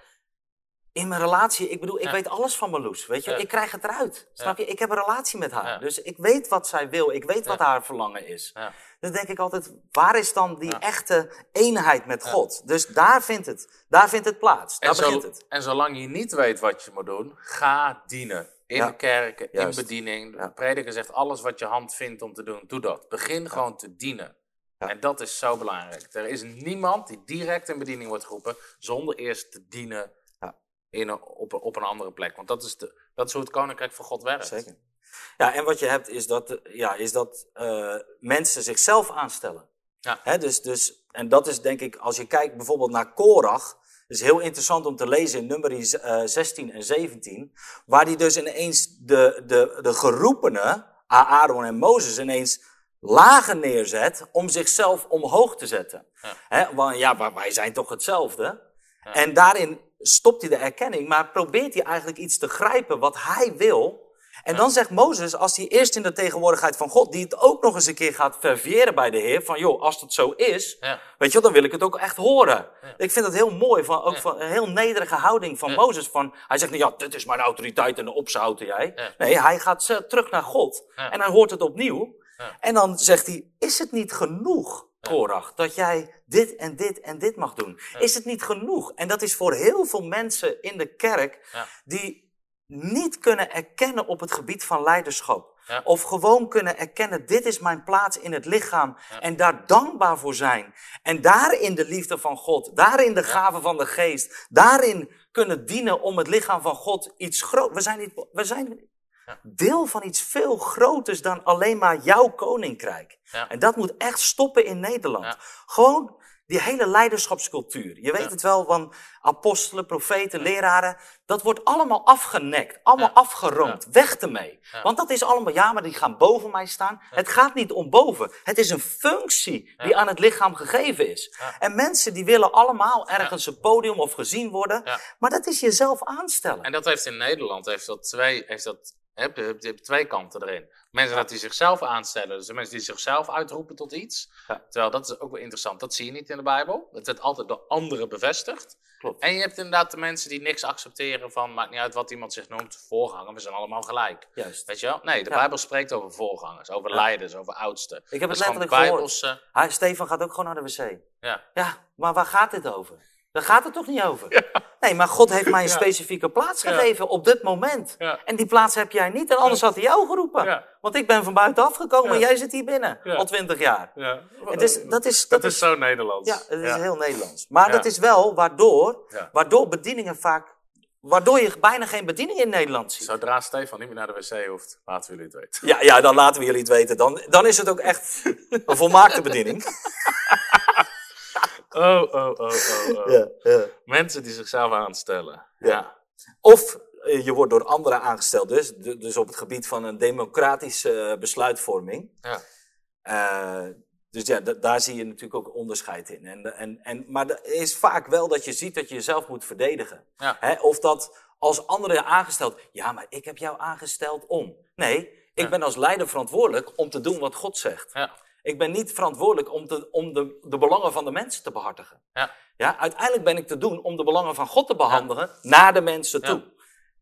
in mijn relatie, ik bedoel, ik Ja. weet alles van Marloes. Weet je, Ja. ik krijg het eruit. Snap je? Ik heb een relatie met haar. Dus ik weet wat zij wil. Ik weet wat haar verlangen is. Dan denk ik altijd, waar is dan die echte eenheid met God? Dus daar vindt het, daar vindt het plaats. Daar En, zo- begint het. en zolang je niet weet wat je moet doen, ga dienen. In Ja. de kerken, Juist. in bediening. Ja. De prediker zegt alles wat je hand vindt om te doen, doe dat. Begin gewoon te dienen. En dat is zo belangrijk. Er is niemand die direct in bediening wordt geroepen zonder eerst te dienen. In op, een- op een andere plek. Want dat is, de, dat is hoe het koninkrijk van God werkt. Zeker. Ja, en wat je hebt is dat, eh, ja, is dat eh, mensen zichzelf aanstellen. Ja. Hè, dus, dus, en dat is denk ik, als je kijkt bijvoorbeeld naar Korach, is heel interessant om te lezen in nummer eh, 16 en 17, waar die dus ineens de, de, de geroepenen, Aaron en Mozes, ineens lager neerzet om zichzelf omhoog te zetten. Ja. Want ja, maar wij zijn toch hetzelfde? Ja. En daarin stopt hij de erkenning, maar probeert hij eigenlijk iets te grijpen wat hij wil. En dan zegt Mozes, als hij eerst in de tegenwoordigheid van God, die het ook nog eens een keer gaat ververen bij de Heer, van joh, als het zo is, Ja. weet je wel, dan wil ik het ook echt horen. Ja. Ik vind dat heel mooi, van, ook Ja. van een heel nederige houding van. Mozes. Van, hij zegt, nou ja, dit is mijn autoriteit en de opzouten jij. Nee, hij gaat terug naar God en hij hoort het opnieuw. En dan zegt hij, is het niet genoeg, Korach, dat jij dit en dit en dit mag doen? Is het niet genoeg? En dat is voor heel veel mensen in de kerk Ja. die niet kunnen erkennen op het gebied van leiderschap. Ja. Of gewoon kunnen erkennen, dit is mijn plaats in het lichaam. Ja. En daar dankbaar voor zijn. En daarin de liefde van God, daarin de gave van de geest, daarin kunnen dienen om het lichaam van God iets groot. We zijn, niet, we zijn. Deel van iets veel groters dan alleen maar jouw koninkrijk. Ja. En dat moet echt stoppen in Nederland. Ja. Gewoon die hele leiderschapscultuur. Je weet Ja. het wel van apostelen, profeten, leraren. Dat wordt allemaal afgenekt, allemaal afgeroomd. Weg ermee. Want dat is allemaal, ja, maar die gaan boven mij staan. Het gaat niet om boven. Het is een functie die aan het lichaam gegeven is. En mensen die willen allemaal ergens een podium of gezien worden. Maar dat is jezelf aanstellen. En dat heeft in Nederland heeft dat twee, heeft dat, je hebt, je hebt twee kanten erin. Mensen dat die zichzelf aanstellen, dus de mensen die zichzelf uitroepen tot iets. Ja. Terwijl dat is ook wel interessant, dat zie je niet in de Bijbel. Het wordt altijd door anderen bevestigd. Klopt. En je hebt inderdaad de mensen die niks accepteren van, maakt niet uit wat iemand zich noemt, voorganger, we zijn allemaal gelijk. Juist. Weet je wel? Nee, de Ja. Bijbel spreekt over voorgangers, over Ja. leiders, over oudsten. Ik heb Dat het letterlijk gehoord. Hij, Stefan gaat ook gewoon naar de wc. Ja. Ja, maar waar gaat dit over? Daar gaat het toch niet over? Nee, maar God heeft mij een specifieke plaats gegeven op dit moment. En die plaats heb jij niet, en anders had hij jou geroepen. Want ik ben van buitenaf gekomen en jij zit hier binnen, al twintig jaar. Ja. Het is, dat is, Dat dat is zo Nederlands. Ja, het is heel Nederlands. Maar dat is wel waardoor, waardoor bedieningen vaak, waardoor je bijna geen bediening in Nederland ziet. Zodra Stefan niet meer naar de wc hoeft, laten we jullie het weten. Ja, ja, dan laten we jullie het weten. Dan, dan is het ook echt een volmaakte bediening. [LAUGHS] Oh, oh, oh, oh, oh. Ja. Mensen die zichzelf aanstellen. Ja. Of eh, je wordt door anderen aangesteld, dus, Du- dus op het gebied van een democratische eh, besluitvorming. Ja. Eh, dus ja, da- daar zie je natuurlijk ook onderscheid in. En, en, en, maar er is vaak wel dat je ziet dat je jezelf moet verdedigen. Ja. Hè? Of dat als anderen je aangesteld, ja, maar ik heb jou aangesteld om. Nee, ik Ja. ben als leider verantwoordelijk om te doen wat God zegt. Ja. Ik ben niet verantwoordelijk om, te, om de, de belangen van de mensen te behartigen. Ja. Ja, uiteindelijk ben ik te doen om de belangen van God te behandelen naar de mensen Ja. toe.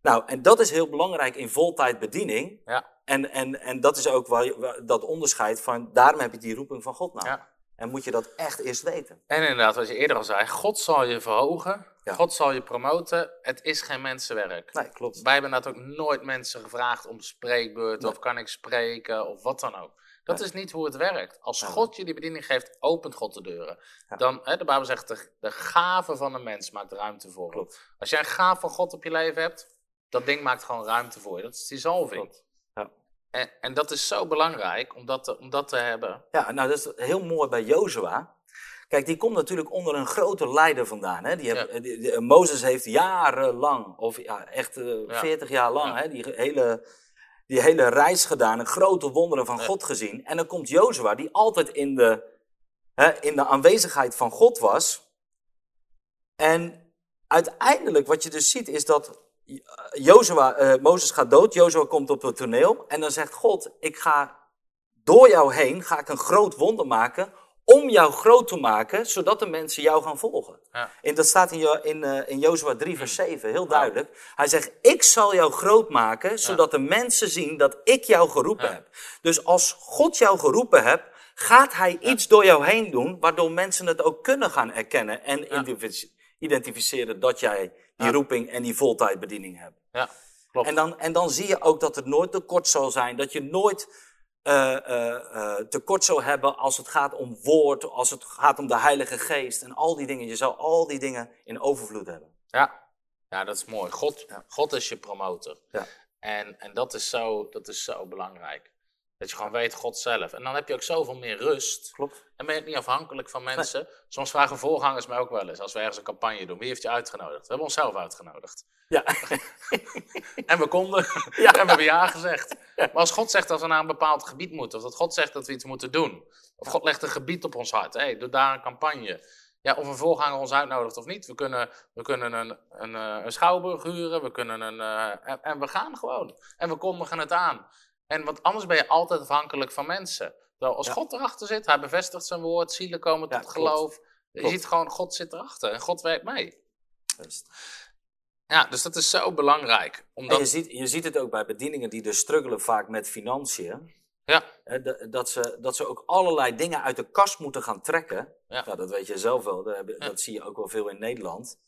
Nou, en dat is heel belangrijk in voltijdbediening. Ja. En, en, en dat is ook waar, dat onderscheid van, daarom heb je die roeping van God nou. Ja. En moet je dat echt eerst weten. En inderdaad, wat je eerder al zei, God zal je verhogen. Ja. God zal je promoten. Het is geen mensenwerk. Nee, klopt. Wij hebben inderdaad ook nooit mensen gevraagd om spreekbeurt Nee. of kan ik spreken of wat dan ook. Dat is niet hoe het werkt. Als. God je die bediening geeft, opent God de deuren. Dan, hè, de Bijbel zegt, de, de gave van een mens maakt ruimte voor hem. Als jij een gave van God op je leven hebt, dat ding maakt gewoon ruimte voor je. Dat is die zalving. Ja. En, en dat is zo belangrijk om dat te, om dat te hebben. Ja, nou dat is heel mooi bij Jozua. Kijk, die komt natuurlijk onder een grote leider vandaan. Hè? Die heb- Ja. die- die- Mozes heeft jarenlang, of ja, echt eh, Ja. 40 jaar lang, hè, die hele die hele reis gedaan en grote wonderen van God gezien. En dan komt Jozua, die altijd in de, hè, in de aanwezigheid van God was. En uiteindelijk wat je dus ziet is dat Jozua, eh, Mozes gaat dood, Jozua komt op het toneel en dan zegt God, ik ga door jou heen, ga ik een groot wonder maken om jou groot te maken, zodat de mensen jou gaan volgen. Ja. En dat staat in, Jo- in, eh, in Jozua 3 vers 7, heel duidelijk. Hij zegt, ik zal jou groot maken, zodat de mensen zien dat ik jou geroepen heb. Dus als God jou geroepen hebt, gaat hij iets door jou heen doen, waardoor mensen het ook kunnen gaan erkennen en identificeren dat jij die roeping en die voltijdbediening hebt. Ja, klopt. En dan, en dan zie je ook dat het nooit tekort zal zijn. Dat je nooit eh, eh, eh, tekort zal hebben als het gaat om woord, als het gaat om de Heilige Geest en al die dingen. Je zal al die dingen in overvloed hebben. Ja, ja dat is mooi. God, Ja. God is je promotor. Ja. En, en dat, is zo, dat is zo belangrijk. Dat je gewoon weet God zelf. En dan heb je ook zoveel meer rust. Klopt. En ben je niet afhankelijk van mensen. Soms vragen voorgangers mij ook wel eens, als we ergens een campagne doen, wie heeft je uitgenodigd? We hebben onszelf uitgenodigd. Ja, [LAUGHS] En we konden, [LAUGHS] Ja. en we hebben ja gezegd. Maar als God zegt dat we naar een bepaald gebied moeten, of dat God zegt dat we iets moeten doen, of God legt een gebied op ons hart, hey, doe daar een campagne. Ja, of een voorganger ons uitnodigt of niet. We kunnen, we kunnen een, een, eh, een schouwburg huren, we kunnen een, eh, en, en we gaan gewoon. En we kondigen het aan. En want anders ben je altijd afhankelijk van mensen. Terwijl als Ja. God erachter zit, hij bevestigt zijn woord, zielen komen Ja, tot klopt. geloof. Je Klopt. ziet gewoon, God zit erachter en God werkt mee. Ja, dus dat is zo belangrijk. En Omdat, je ziet, je ziet het ook bij bedieningen die dus struggelen vaak met financiën. ja, Dat ze, dat ze ook allerlei dingen uit de kast moeten gaan trekken. Ja. Nou, dat weet je zelf wel. Ja. dat zie je ook wel veel in Nederland.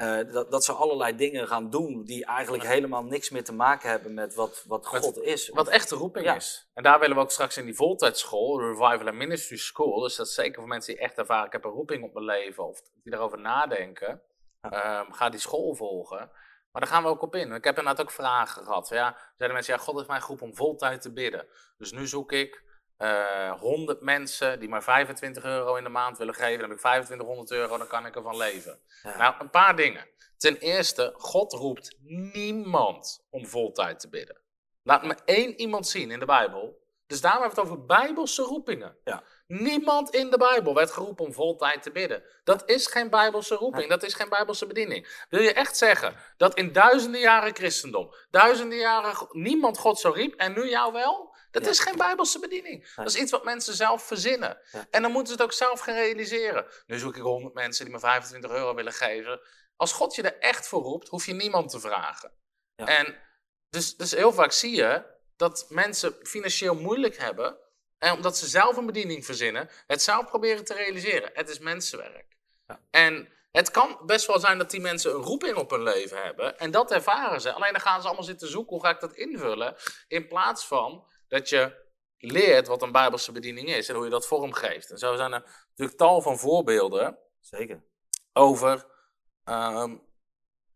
Eh, dat, dat ze allerlei dingen gaan doen die eigenlijk helemaal niks meer te maken hebben met wat, wat God is. wat echt de roeping Ja. is. En daar willen we ook straks in die voltijdschool, de Revival and Ministry School, dus dat is zeker voor mensen die echt ervaren, ik heb een roeping op mijn leven, of die daarover nadenken, ehm, ga die school volgen. Maar daar gaan we ook op in. Ik heb inderdaad ook vragen gehad. Ja, zeiden mensen, ja, God heeft mij geroepen om voltijd te bidden. Dus nu zoek ik eh 100 mensen die maar 25 euro in de maand willen geven. Dan heb ik 2500 euro, dan kan ik ervan leven. Ja. Nou, een paar dingen. Ten eerste, God roept niemand om voltijd te bidden. Laat me één iemand zien in de Bijbel. Dus daarom hebben we het over bijbelse roepingen. Ja. Niemand in de Bijbel werd geroepen om voltijd te bidden. Dat is geen bijbelse roeping, dat is geen bijbelse bediening. Wil je echt zeggen dat in duizenden jaren christendom, duizenden jaren niemand God zo riep en nu jou wel? Dat Ja. is geen bijbelse bediening. Dat is iets wat mensen zelf verzinnen. Ja. En dan moeten ze het ook zelf gaan realiseren. Nu zoek ik 100 mensen die me 25 euro willen geven. Als God je er echt voor roept, hoef je niemand te vragen. Ja. En dus, dus heel vaak zie je dat mensen financieel moeilijk hebben. En omdat ze zelf een bediening verzinnen, het zelf proberen te realiseren. Het is mensenwerk. Ja. En het kan best wel zijn dat die mensen een roeping op hun leven hebben. En dat ervaren ze. Alleen dan gaan ze allemaal zitten zoeken, hoe ga ik dat invullen? In plaats van dat je leert wat een bijbelse bediening is en hoe je dat vormgeeft. En zo zijn er natuurlijk tal van voorbeelden Zeker. over, ehm,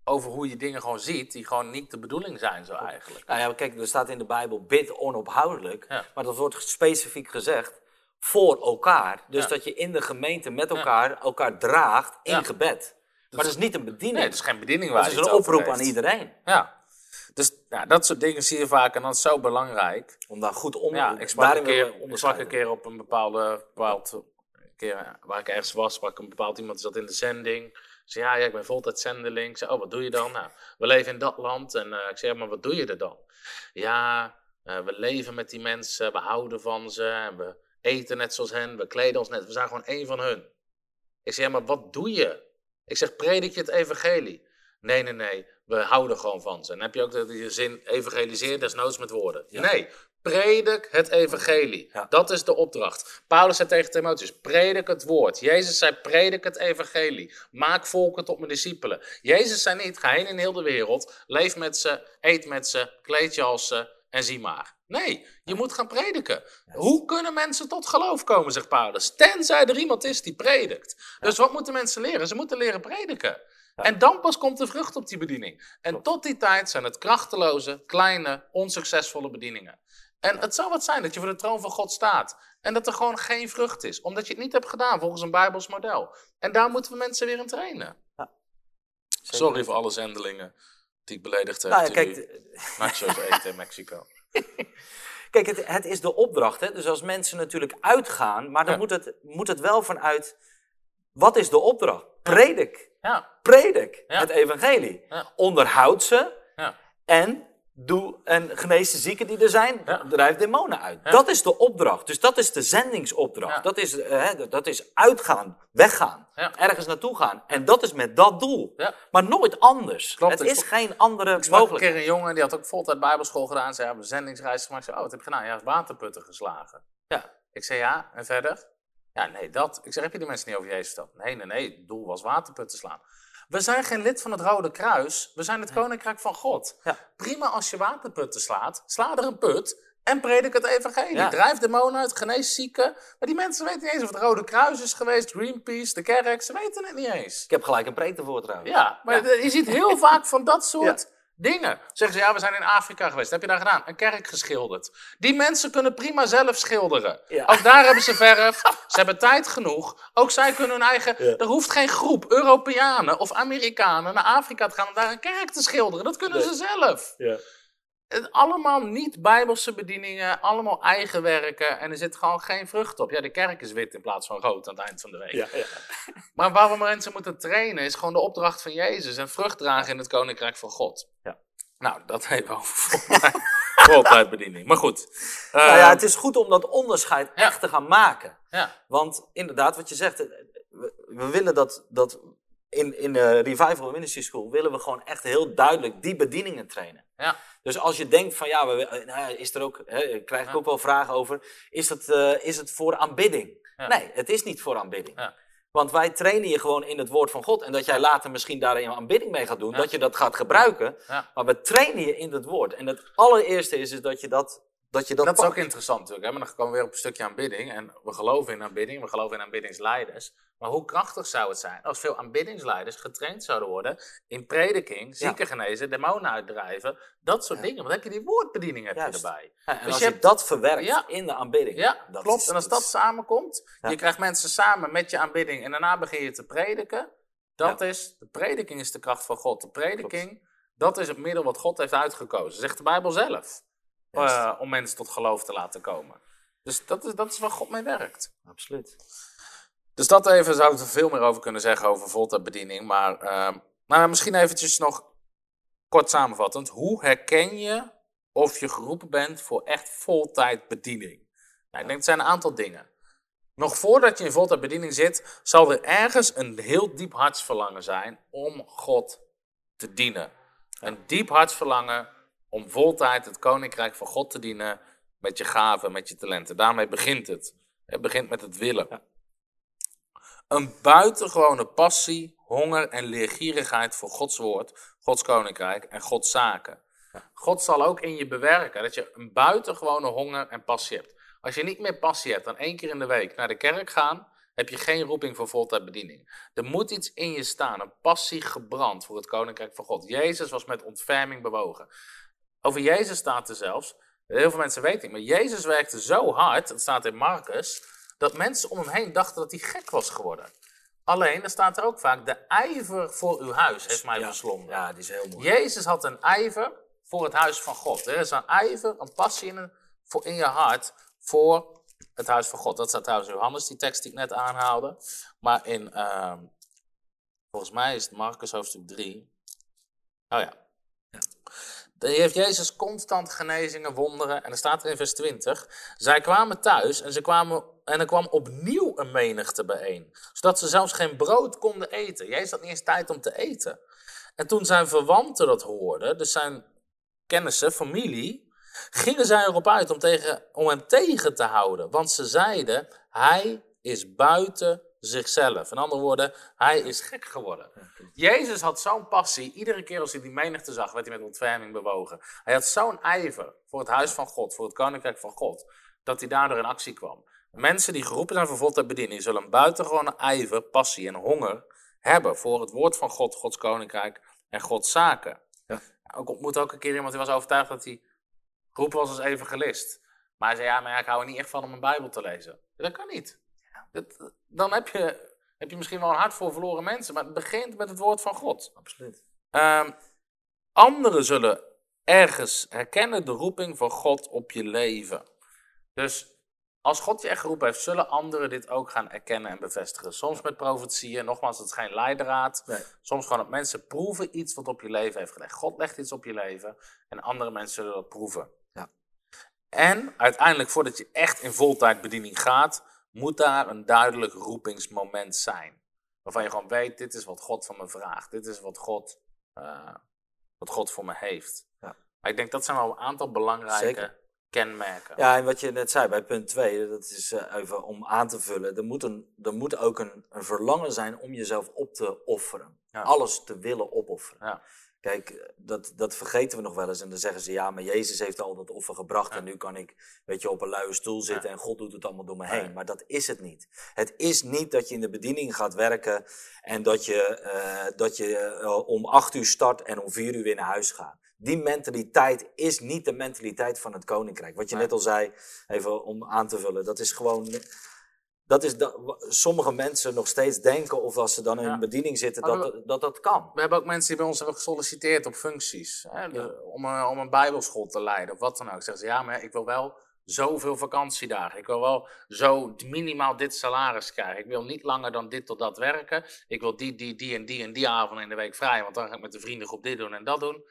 over hoe je dingen gewoon ziet die gewoon niet de bedoeling zijn zo eigenlijk. Nou ja, kijk, er staat in de Bijbel bid onophoudelijk. Ja. Maar dat wordt specifiek gezegd voor elkaar. Dus Ja. dat je in de gemeente met elkaar elkaar draagt in gebed. Maar dat is niet een bediening. Nee, het is geen bediening waar het is een oproep aan iedereen. Ja. Dus ja, dat soort dingen zie je vaak en dat is zo belangrijk. Om daar goed onder Ja, ik sprak, een keer, ik sprak onderscheiden. een keer op een bepaalde, bepaald, keer waar ik ergens was, sprak een bepaald iemand die zat in de zending. Ik zei, ja, ja, ik ben voltijd zendeling. Ik zei, oh, wat doe je dan? Nou, we leven in dat land. En eh, ik zei, ja, maar wat doe je er dan? Ja, eh, we leven met die mensen, we houden van ze, en we eten net zoals hen, we kleden ons net, we zijn gewoon één van hun. Ik zei, ja, maar wat doe je? Ik zeg, predik je het evangelie? Nee, nee, nee, we houden gewoon van ze. En dan heb je ook de, die zin, evangeliseer desnoods met woorden. Ja. Nee, predik het evangelie. Ja. Dat is de opdracht. Paulus zei tegen Timotheus, predik het woord. Jezus zei, predik het evangelie. Maak volken tot mijn discipelen. Jezus zei niet, ga heen in heel de wereld, leef met ze, eet met ze, kleed je als ze en zie maar. Nee, je moet gaan prediken. Hoe kunnen mensen tot geloof komen, zegt Paulus? Tenzij er iemand is die predikt. Dus wat moeten mensen leren? Ze moeten leren prediken. En dan pas komt de vrucht op die bediening. En tot die tijd zijn het krachteloze, kleine, onsuccesvolle bedieningen. En het zou wat zijn dat je voor de troon van God staat. En dat er gewoon geen vrucht is. Omdat je het niet hebt gedaan volgens een Bijbels model. En daar moeten we mensen weer in trainen. Sorry voor alle zendelingen die ik beledigd heb. Nou ja, kijk, nachos [LAUGHS] eten in Mexico. Kijk, het, het is de opdracht. Hè? Dus als mensen natuurlijk uitgaan, maar dan Ja. moet, het, moet het wel vanuit. Wat is de opdracht? Predik. Ja, Predik Ja. het evangelie. Ja. Onderhoud ze ja, en, doe, en genees de zieken die er zijn. Drijf demonen uit. Dat is de opdracht. Dus dat is de zendingsopdracht. Dat, is, eh, hè, dat is uitgaan, weggaan, ergens naartoe gaan. En dat is met dat doel. Maar nooit anders. Klopt, het ik is geen andere Ik sprak een mogelijkheid. keer een jongen, die had ook voltijd bijbelschool gedaan. Ze hebben een zendingsreis gemaakt. Ik zei, oh, wat heb je gedaan? Ja, waterputten geslagen. Ja. Ik zei, ja, en verder? Ja, nee, dat. Ik zeg, heb je die mensen niet over Jezus verteld? Nee, nee, nee, het doel was waterputten slaan. We zijn geen lid van het Rode Kruis. We zijn het Koninkrijk van God. Ja. Prima als je waterputten slaat. Sla er een put en predik het evangelie. Ja. Drijf demonen uit, genees zieken. Maar die mensen weten niet eens of het Rode Kruis is geweest, Greenpeace, de kerk. Ze weten het niet eens. Ik heb gelijk een preek ervoor trouwens. Ja, maar je ziet heel vaak van dat [LAUGHS] soort dingen. Zeggen ze, ja, we zijn in Afrika geweest. Wat heb je daar gedaan? Een kerk geschilderd. Die mensen kunnen prima zelf schilderen. Ja. Ook daar hebben ze verf. Ze hebben tijd genoeg. Ook zij kunnen hun eigen... Ja. Er hoeft geen groep Europeanen of Amerikanen naar Afrika te gaan om daar een kerk te schilderen. Dat kunnen Nee. ze zelf. Ja. Het, allemaal niet-bijbelse bedieningen, allemaal eigen werken. En er zit gewoon geen vrucht op. Ja, de kerk is wit in plaats van rood aan het eind van de week. Ja, ja. [LAUGHS] Maar waar we mensen moeten trainen is gewoon de opdracht van Jezus en vrucht dragen in het koninkrijk van God. Ja. Nou, dat [LAUGHS] even over [LAUGHS] voltijd- voltijdbediening. Maar goed. Nou ja, Eh, het is goed om dat onderscheid Ja. echt te gaan maken. ja, Want inderdaad, wat je zegt, eh, we, we willen dat, dat in, in de Revival Ministry School willen we gewoon echt heel duidelijk die bedieningen trainen. ja, Dus als je denkt van ja, we, eh, nou is er ook, hè, krijg ik Ja. ook wel vragen over, is het, eh, is het voor aanbidding? Ja. Nee, het is niet voor aanbidding. Ja. Want wij trainen je gewoon in het woord van God. En dat jij later misschien daar een aanbidding mee gaat doen, dat je dat gaat gebruiken. Maar we trainen je in het woord. En het allereerste is, is dat je dat, dat, je dat, Dat is ook interessant natuurlijk. Hè? Maar dan komen we weer op een stukje aanbidding. En we geloven in aanbidding, we geloven in aanbiddingsleiders. Maar hoe krachtig zou het zijn als veel aanbiddingsleiders getraind zouden worden in prediking, zieken genezen, demonen uitdrijven, dat soort dingen. Want dan heb je die woordbediening heb je erbij. En Dus als je hebt- dat verwerkt in de aanbidding. Ja, dat klopt. en als dat samenkomt, je krijgt mensen samen met je aanbidding en daarna begin je te prediken. Dat is, de prediking is de kracht van God. De prediking, dat is het middel wat God heeft uitgekozen. Zegt de Bijbel zelf. Eh, om mensen tot geloof te laten komen. Dus dat is, dat is waar God mee werkt. Absoluut. Dus dat even zou ik er veel meer over kunnen zeggen over voltijdbediening. Maar ehm, nou, misschien eventjes nog kort samenvattend. Hoe herken je of je geroepen bent voor echt voltijdbediening? Nou, ik denk het zijn een aantal dingen. Nog voordat je in voltijdbediening zit, zal er ergens een heel diep hartsverlangen zijn om God te dienen. Een diep hartsverlangen om voltijd het koninkrijk van God te dienen met je gaven, met je talenten. Daarmee begint het. Het begint met het willen. Een buitengewone passie, honger en leergierigheid voor Gods woord, Gods koninkrijk en Gods zaken. God zal ook in je bewerken dat je een buitengewone honger en passie hebt. Als je niet meer passie hebt dan één keer in de week naar de kerk gaan, heb je geen roeping voor voltijdbediening. Er moet iets in je staan, een passie gebrand voor het koninkrijk van God. Jezus was met ontferming bewogen. Over Jezus staat er zelfs, heel veel mensen weten het niet, maar Jezus werkte zo hard, dat staat in Marcus, dat mensen om hem heen dachten dat hij gek was geworden. Alleen, er staat er ook vaak, de ijver voor uw huis heeft mij Ja. verslonden. Ja, die is heel mooi. Jezus had een ijver voor het huis van God. Er is een ijver, een passie in, een- voor in je hart voor het huis van God. Dat staat trouwens in Johannes, die tekst die ik net aanhaalde. Maar in, ehm, volgens mij is het Marcus hoofdstuk 3. Oh ja. Dan heeft Jezus constant genezingen, wonderen. En er staat er in vers 20. Zij kwamen thuis en, ze kwamen, en er kwam opnieuw een menigte bijeen. Zodat ze zelfs geen brood konden eten. Jezus had niet eens tijd om te eten. En toen zijn verwanten dat hoorden, dus zijn kennissen, familie, gingen zij erop uit om, tegen, om hem tegen te houden. Want ze zeiden, hij is buiten zichzelf. In andere woorden, hij is gek geworden. Jezus had zo'n passie. Iedere keer als hij die menigte zag, werd hij met ontferming bewogen. Hij had zo'n ijver voor het huis van God, voor het koninkrijk van God, dat hij daardoor in actie kwam. Mensen die geroepen zijn voor voltijd bediening, zullen een buitengewone ijver, passie en honger hebben voor het woord van God, Gods koninkrijk en Gods zaken. Ja. Ik ontmoette ook een keer iemand die was overtuigd dat hij geroepen was als evangelist. Maar hij zei, ja, maar ja, ik hou er niet echt van om een Bijbel te lezen. Dat kan niet. Dat, dan heb je, heb je misschien wel een hart voor verloren mensen, maar het begint met het woord van God. Absoluut. Ehm, anderen zullen ergens herkennen de roeping van God op je leven. Dus als God je echt geroepen heeft, zullen anderen dit ook gaan erkennen en bevestigen. Soms met profetieën, nogmaals, het is geen leidraad. Nee. Soms gewoon dat mensen proeven iets wat op je leven heeft gelegd. God legt iets op je leven en andere mensen zullen dat proeven. Ja. En uiteindelijk, voordat je echt in voltijdbediening gaat, moet daar een duidelijk roepingsmoment zijn. Waarvan je gewoon weet, dit is wat God van me vraagt. Dit is wat God, eh, wat God voor me heeft. Ja. Ik denk dat zijn wel een aantal belangrijke Zeker. Kenmerken. Ja, en wat je net zei bij punt 2, dat is eh, even om aan te vullen. Er moet, een, er moet ook een, een verlangen zijn om jezelf op te offeren. Ja. Alles te willen opofferen. Ja. Kijk, dat, dat vergeten we nog wel eens. En dan zeggen ze, ja, maar Jezus heeft al dat offer gebracht. Ja. En nu kan ik, weet je, op een luie stoel zitten en God doet het allemaal door me heen. Maar dat is het niet. Het is niet dat je in de bediening gaat werken en dat je, eh, dat je eh, om acht uur start en om vier uur weer naar huis gaat. Die mentaliteit is niet de mentaliteit van het koninkrijk. Wat je Nee. net al zei, even om aan te vullen, dat is gewoon. Dat is da- wa- sommige mensen nog steeds denken, of als ze dan in Ja. een bediening zitten, dat, dat dat kan. We hebben ook mensen die bij ons hebben gesolliciteerd op functies. Hè, de- om, een, om een bijbelschool te leiden of wat dan ook. Zeggen ze, ja, maar ik wil wel zoveel vakantiedagen. Ik wil wel zo minimaal dit salaris krijgen. Ik wil niet langer dan dit tot dat werken. Ik wil die, die, die en die en die avond in de week vrij. Want dan ga ik met de vriendengroep dit doen en dat doen.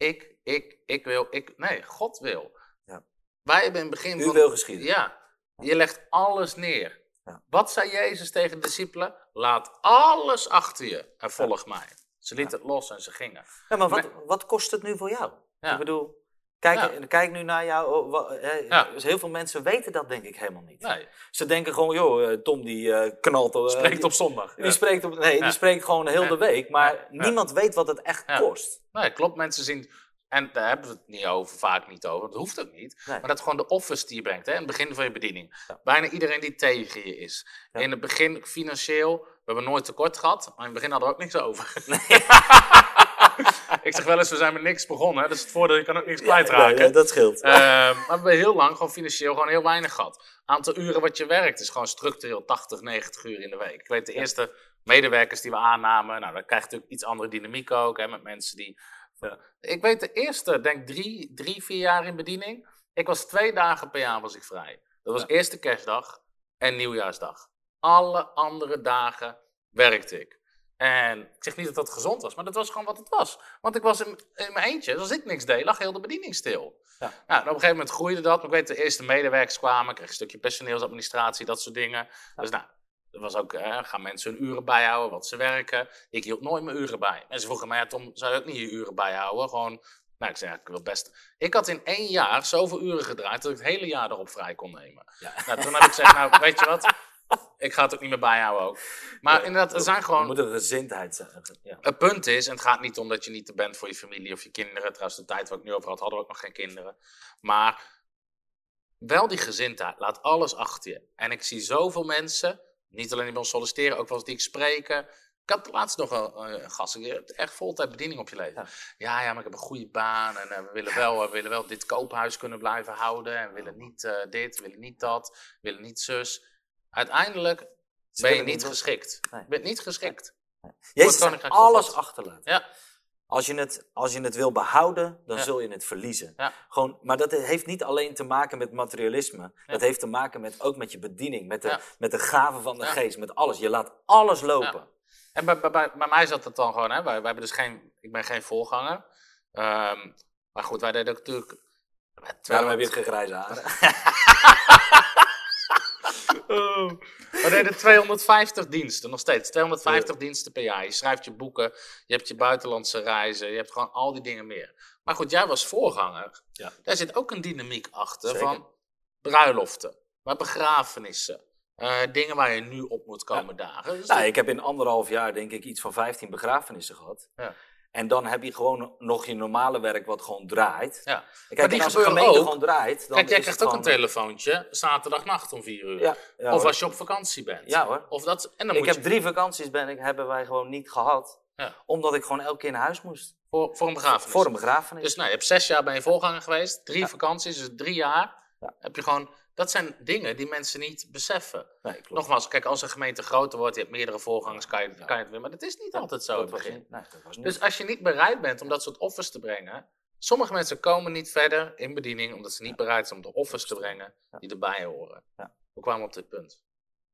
Ik, ik, ik wil, ik... Nee, God wil. Ja. Wij hebben in het begin U van... wil geschieden. Ja, je legt alles neer. Ja. Wat zei Jezus tegen de discipelen? Laat alles achter je en volg mij. Ze lieten het los en ze gingen. Ja, maar wat, wat kost het nu voor jou? Ik bedoel, kijk, Ja. kijk nu naar jou. oh, Ja. dus heel veel mensen weten dat denk ik helemaal niet. Nee, Ze denken gewoon, joh, eh, Tom die eh, knalt. eh, spreekt die- op zondag. Die spreekt, op, nee, die spreekt gewoon heel de week, maar niemand weet wat het echt kost. Nee, klopt. Mensen zien, en daar hebben we het niet over, vaak niet over, dat hoeft ook niet. Nee. Maar dat is gewoon de offers die je brengt, hè, in het begin van je bediening. Bijna iedereen die tegen je is. In het begin financieel, we hebben nooit tekort gehad, maar in het begin hadden we ook niks over. [LAUGHS] [LAUGHS] ik zeg wel eens, we zijn met niks begonnen, dus het voordeel, je kan ook niks kwijtraken. Ja, ja, dat scheelt. Ehm, maar we hebben heel lang gewoon financieel gewoon heel weinig gehad. Aantal uren wat je werkt is gewoon structureel 80, 90 uur in de week. Ik weet de eerste medewerkers die we aannamen, nou dan krijg je natuurlijk iets andere dynamiek ook, hè, met mensen die... Ja. Ik weet de eerste, denk drie, drie, vier jaar in bediening, ik was twee dagen per jaar was ik vrij. Dat was Ja. eerste kerstdag en nieuwjaarsdag. Alle andere dagen werkte ik. En ik zeg niet dat dat gezond was, maar dat was gewoon wat het was. Want ik was in, in mijn eentje, dus als ik niks deed, lag heel de bediening stil. Ja. Nou, en op een gegeven moment groeide dat. Ik weet, de eerste medewerkers kwamen, ik kreeg een stukje personeelsadministratie, dat soort dingen. Dus nou, er was ook, gaan mensen hun uren bijhouden, wat ze werken. Ik hield nooit mijn uren bij. Mensen vroegen mij, ja, Tom, zou je ook niet je uren bijhouden? Gewoon, nou, ik zei, ik wil best. Ik had in één jaar zoveel uren gedraaid dat ik het hele jaar erop vrij kon nemen. Ja. Nou, toen heb ik gezegd, nou, weet je wat? [LAUGHS] Ik ga het ook niet meer bijhouden ook. Maar Ja, inderdaad, er zijn gewoon... moet een gezindheid zijn. Ja. Het punt is, en het gaat niet om dat je niet er bent voor je familie of je kinderen. Trouwens, de tijd waar ik nu over had, hadden we ook nog geen kinderen. Maar wel die gezindheid, laat alles achter je. En ik zie zoveel mensen, niet alleen die bij ons solliciteren, ook wel eens die ik spreken. Ik had laatst nog wel eh, een gast, je hebt echt voltijd bediening op je leven. Ja. Ja, ja, maar ik heb een goede baan en eh, we, willen wel, we willen wel dit koophuis kunnen blijven houden. En we willen niet eh, dit, we willen niet dat, we willen niet zus. Uiteindelijk Ze ben je niet geschikt. Nee. Je bent niet geschikt. Jezus zegt koninkrijk van alles achterlaten. Ja. Als je, het, als je het wil behouden, dan Ja. zul je het verliezen. Ja. Gewoon, maar dat heeft niet alleen te maken met materialisme. Dat heeft te maken met, ook met je bediening, met de, met de gaven van de geest, met alles. Je laat alles lopen. En bij, bij, bij, bij mij zat het dan gewoon, hè, wij, wij hebben dus geen, ik ben geen voorganger. Ehm, maar goed, wij deden natuurlijk... Daarom heb je het gegrijze haren. [LAUGHS] Oh. We deden 250 diensten, nog steeds. 250 diensten per jaar. Je schrijft je boeken, je hebt je buitenlandse reizen, je hebt gewoon al die dingen meer. Maar goed, jij was voorganger. Ja. Daar zit ook een dynamiek achter Zeker. van bruiloften, maar begrafenissen. eh, dingen waar je nu op moet komen dagen. Dus Nou, ik heb in anderhalf jaar denk ik iets van 15 begrafenissen gehad. Ja. En dan heb je gewoon nog je normale werk wat gewoon draait. ja. En Maar Kijk, die en als gemeente ook. gewoon draait, dan Kijk, jij krijgt ook een telefoontje zaterdagnacht om 4 uur. Ja, ja, of hoor. als je op vakantie bent. Ja hoor. Of dat, en dan Ik moet heb je drie vakanties ben ik, hebben wij gewoon niet gehad. Ja. Omdat ik gewoon elke keer naar huis moest. voor, voor een begrafenis. Voor een begrafenis. Dus nou, je hebt zes jaar ben je voorganger geweest, drie vakanties, dus drie jaar. Ja. Heb je gewoon, dat zijn dingen die mensen niet beseffen. nee, klopt. Nogmaals, kijk, als een gemeente groter wordt, je hebt meerdere voorgangers, kan je, kan je het weer. Maar dat is niet altijd zo het begin. niet. Nee, dat was niet. Dus als je niet bereid bent om dat soort offers te brengen, Sommige mensen komen niet verder in bediening omdat ze niet bereid zijn om de offers te brengen die erbij horen. Ja. We kwamen op dit punt.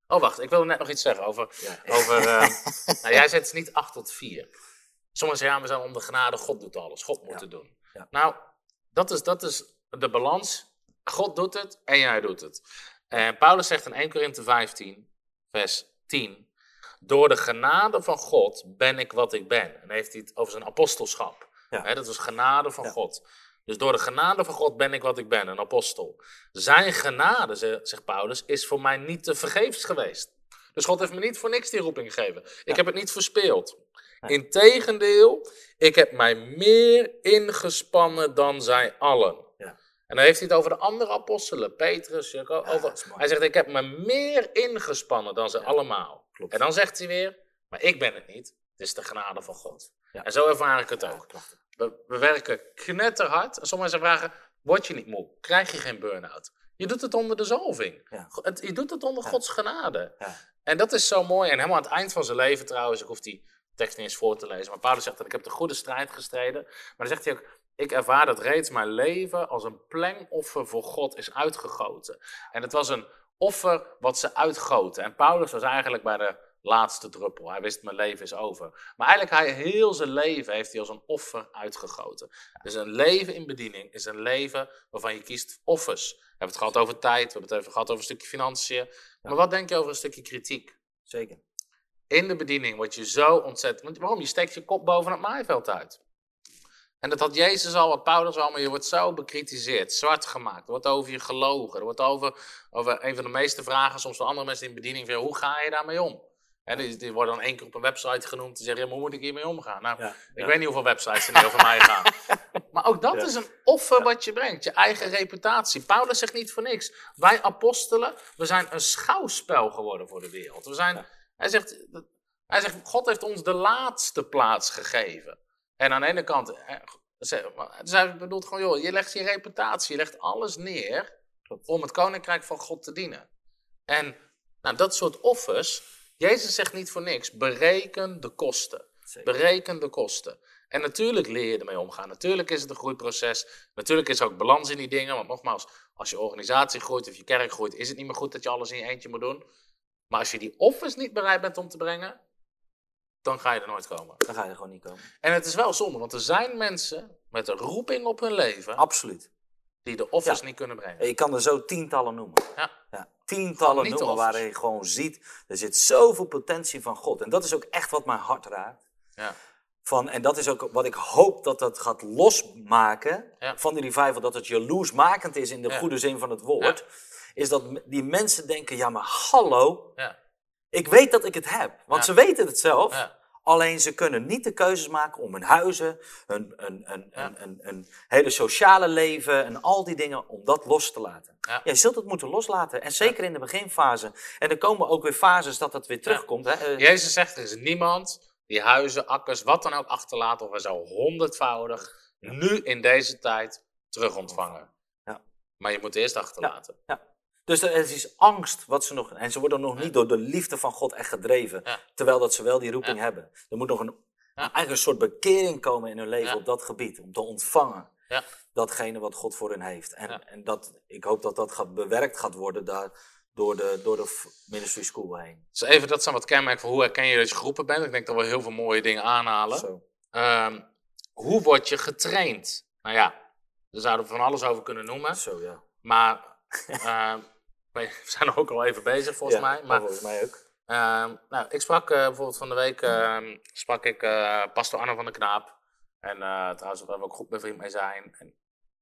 Oh, wacht, ik wilde net nog iets zeggen over. Ja. over [LAUGHS] eh, nou, jij zegt het is niet 8 tot 4. Sommigen zeggen ja, we zijn onder genade, God doet alles. God moet Ja. het doen. Ja. Nou, dat is, dat is de balans. God doet het en jij doet het. En Paulus zegt in 1 Korinthe 15, vers 10. Door de genade van God ben ik wat ik ben. En heeft hij het over zijn apostelschap. Ja. Dat is genade van Ja. God. Dus door de genade van God ben ik wat ik ben, een apostel. Zijn genade, ze- zegt Paulus, is voor mij niet te vergeefs geweest. Dus God heeft me niet voor niks die roeping gegeven. Ik heb het niet verspeeld. Integendeel, ik heb mij meer ingespannen dan zij allen. En dan heeft hij het over de andere apostelen, Petrus, Jacob, Ja, over- hij zegt, ik heb me meer ingespannen dan ze allemaal. Klopt. En dan zegt hij weer, maar ik ben het niet, het is de genade van God. Ja. En zo ervaar ik het ook. We, we werken knetterhard. En sommige mensen vragen, word je niet moe? Krijg je geen burn-out? Je doet het onder de zalving. Het- je doet het onder. Gods genade. Ja. En dat is zo mooi. En helemaal aan het eind van zijn leven trouwens, ik hoef die tekst niet eens voor te lezen. Maar Paulus zegt dat ik heb de goede strijd gestreden. Maar dan zegt hij ook, ik ervaar dat reeds mijn leven als een plengoffer voor God is uitgegoten. En het was een offer wat ze uitgoten. En Paulus was eigenlijk bij de laatste druppel. Hij wist, mijn leven is over. Maar eigenlijk, hij, heel zijn leven heeft hij als een offer uitgegoten. Dus een leven in bediening is een leven waarvan je kiest offers. We hebben het gehad over tijd, we hebben het even gehad over een stukje financiën. Maar wat denk je over een stukje kritiek? Zeker. In de bediening word je zo ontzettend... Want waarom? Je steekt je kop boven het maaiveld uit. En dat had Jezus al, wat Paulus al, maar je wordt zo bekritiseerd, zwart gemaakt. Er wordt over je gelogen. Er wordt over, over een van de meeste vragen, soms van andere mensen in bediening, van, hoe ga je daarmee om? Hè, die, die worden dan één keer op een website genoemd. Die zeggen, ja, maar hoe moet ik hiermee omgaan? Nou, Ja, ik ja. weet niet hoeveel websites er niet over mij gaan. [LAUGHS] Maar ook dat is een offer wat je brengt. Je eigen reputatie. Paulus zegt niet voor niks. Wij apostelen, we zijn een schouwspel geworden voor de wereld. We zijn, hij, zegt, hij zegt, God heeft ons de laatste plaats gegeven. En aan de ene kant, zij bedoelt gewoon, joh, je legt je reputatie, je legt alles neer om het koninkrijk van God te dienen. En nou, dat soort offers, Jezus zegt niet voor niks, bereken de kosten. Zeker. Bereken de kosten. En natuurlijk leer je ermee omgaan. Natuurlijk is het een groeiproces. Natuurlijk is er ook balans in die dingen. Want nogmaals, als je organisatie groeit of je kerk groeit, is het niet meer goed dat je alles in je eentje moet doen. Maar als je die offers niet bereid bent om te brengen, dan ga je er nooit komen. Dan ga je er gewoon niet komen. En het is wel zonde, want er zijn mensen met een roeping op hun leven Absoluut. die de offers Ja. niet kunnen brengen. Je kan er zo tientallen noemen. Ja. Ja, tientallen noemen waarin je gewoon ziet, er zit zoveel potentie van God. En dat is ook echt wat mijn hart raakt. Ja. Van, en dat is ook wat ik hoop dat dat gaat losmaken Ja. van die revival. Dat het jaloersmakend is in de Ja. goede zin van het woord. Is dat die mensen denken, ja maar hallo, Ja. Ik weet dat ik het heb. Want Ja. ze weten het zelf. Ja. Alleen ze kunnen niet de keuzes maken om hun huizen, hun, een, een, Ja. een, een, een hele sociale leven en al die dingen, om dat los te laten. Ja. je zult het moeten loslaten. En zeker in de beginfase. En er komen ook weer fases dat het weer terugkomt. Hè? Eh, Jezus zegt, er is niemand die huizen, akkers, wat dan ook achterlaat, of hij zou honderdvoudig nu in deze tijd terug ontvangen. Ja. Maar je moet eerst achterlaten. Dus er is angst wat ze nog. En ze worden nog niet door de liefde van God echt gedreven. Terwijl dat ze wel die roeping hebben. Er moet nog een, een soort bekering komen in hun leven op dat gebied. Om te ontvangen Ja. datgene wat God voor hen heeft. En, en dat, ik hoop dat dat gaat, bewerkt gaat worden daar, door, de, door de ministry school heen. Dus even, dat zijn wat kenmerken van hoe herken je dat je geroepen bent. Ik denk dat we heel veel mooie dingen aanhalen. Zo. Ehm, hoe word je getraind? Nou ja, daar zouden we van alles over kunnen noemen. Zo, ja. Maar [LAUGHS] [LAUGHS] we zijn er ook al even bezig volgens Ja, mij. Maar volgens mij ook. Ehm, nou, ik sprak eh, bijvoorbeeld van de week ehm, sprak ik eh pastor Anne van der Knaap. En eh, trouwens, waar we ook goed bevriend mee zijn. En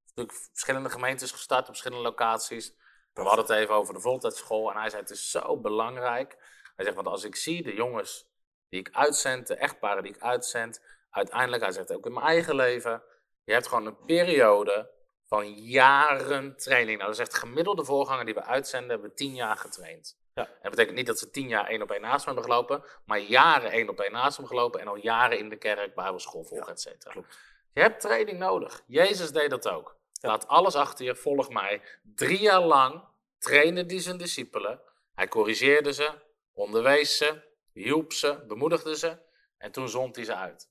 natuurlijk verschillende gemeentes gestart op verschillende locaties. We hadden het even over de voltijdschool. En hij zei, het is zo belangrijk. Hij zegt, want als ik zie de jongens die ik uitzend, de echtparen die ik uitzend. Uiteindelijk, hij zegt ook in mijn eigen leven. Je hebt gewoon een periode van jaren training. Nou, dat is echt gemiddelde voorganger die we uitzenden, hebben we tien jaar getraind. Ja. En dat betekent niet dat ze tien jaar één op één naast me hebben gelopen, maar jaren één op één naast hem gelopen en al jaren in de kerk, bijbelschool volgen, et cetera. klopt. Je hebt training nodig. Jezus deed dat ook. Ja. Laat alles achter je, volg mij. Drie jaar lang trainde hij zijn discipelen. Hij corrigeerde ze, onderwees ze, hielp ze, bemoedigde ze en toen zond hij ze uit.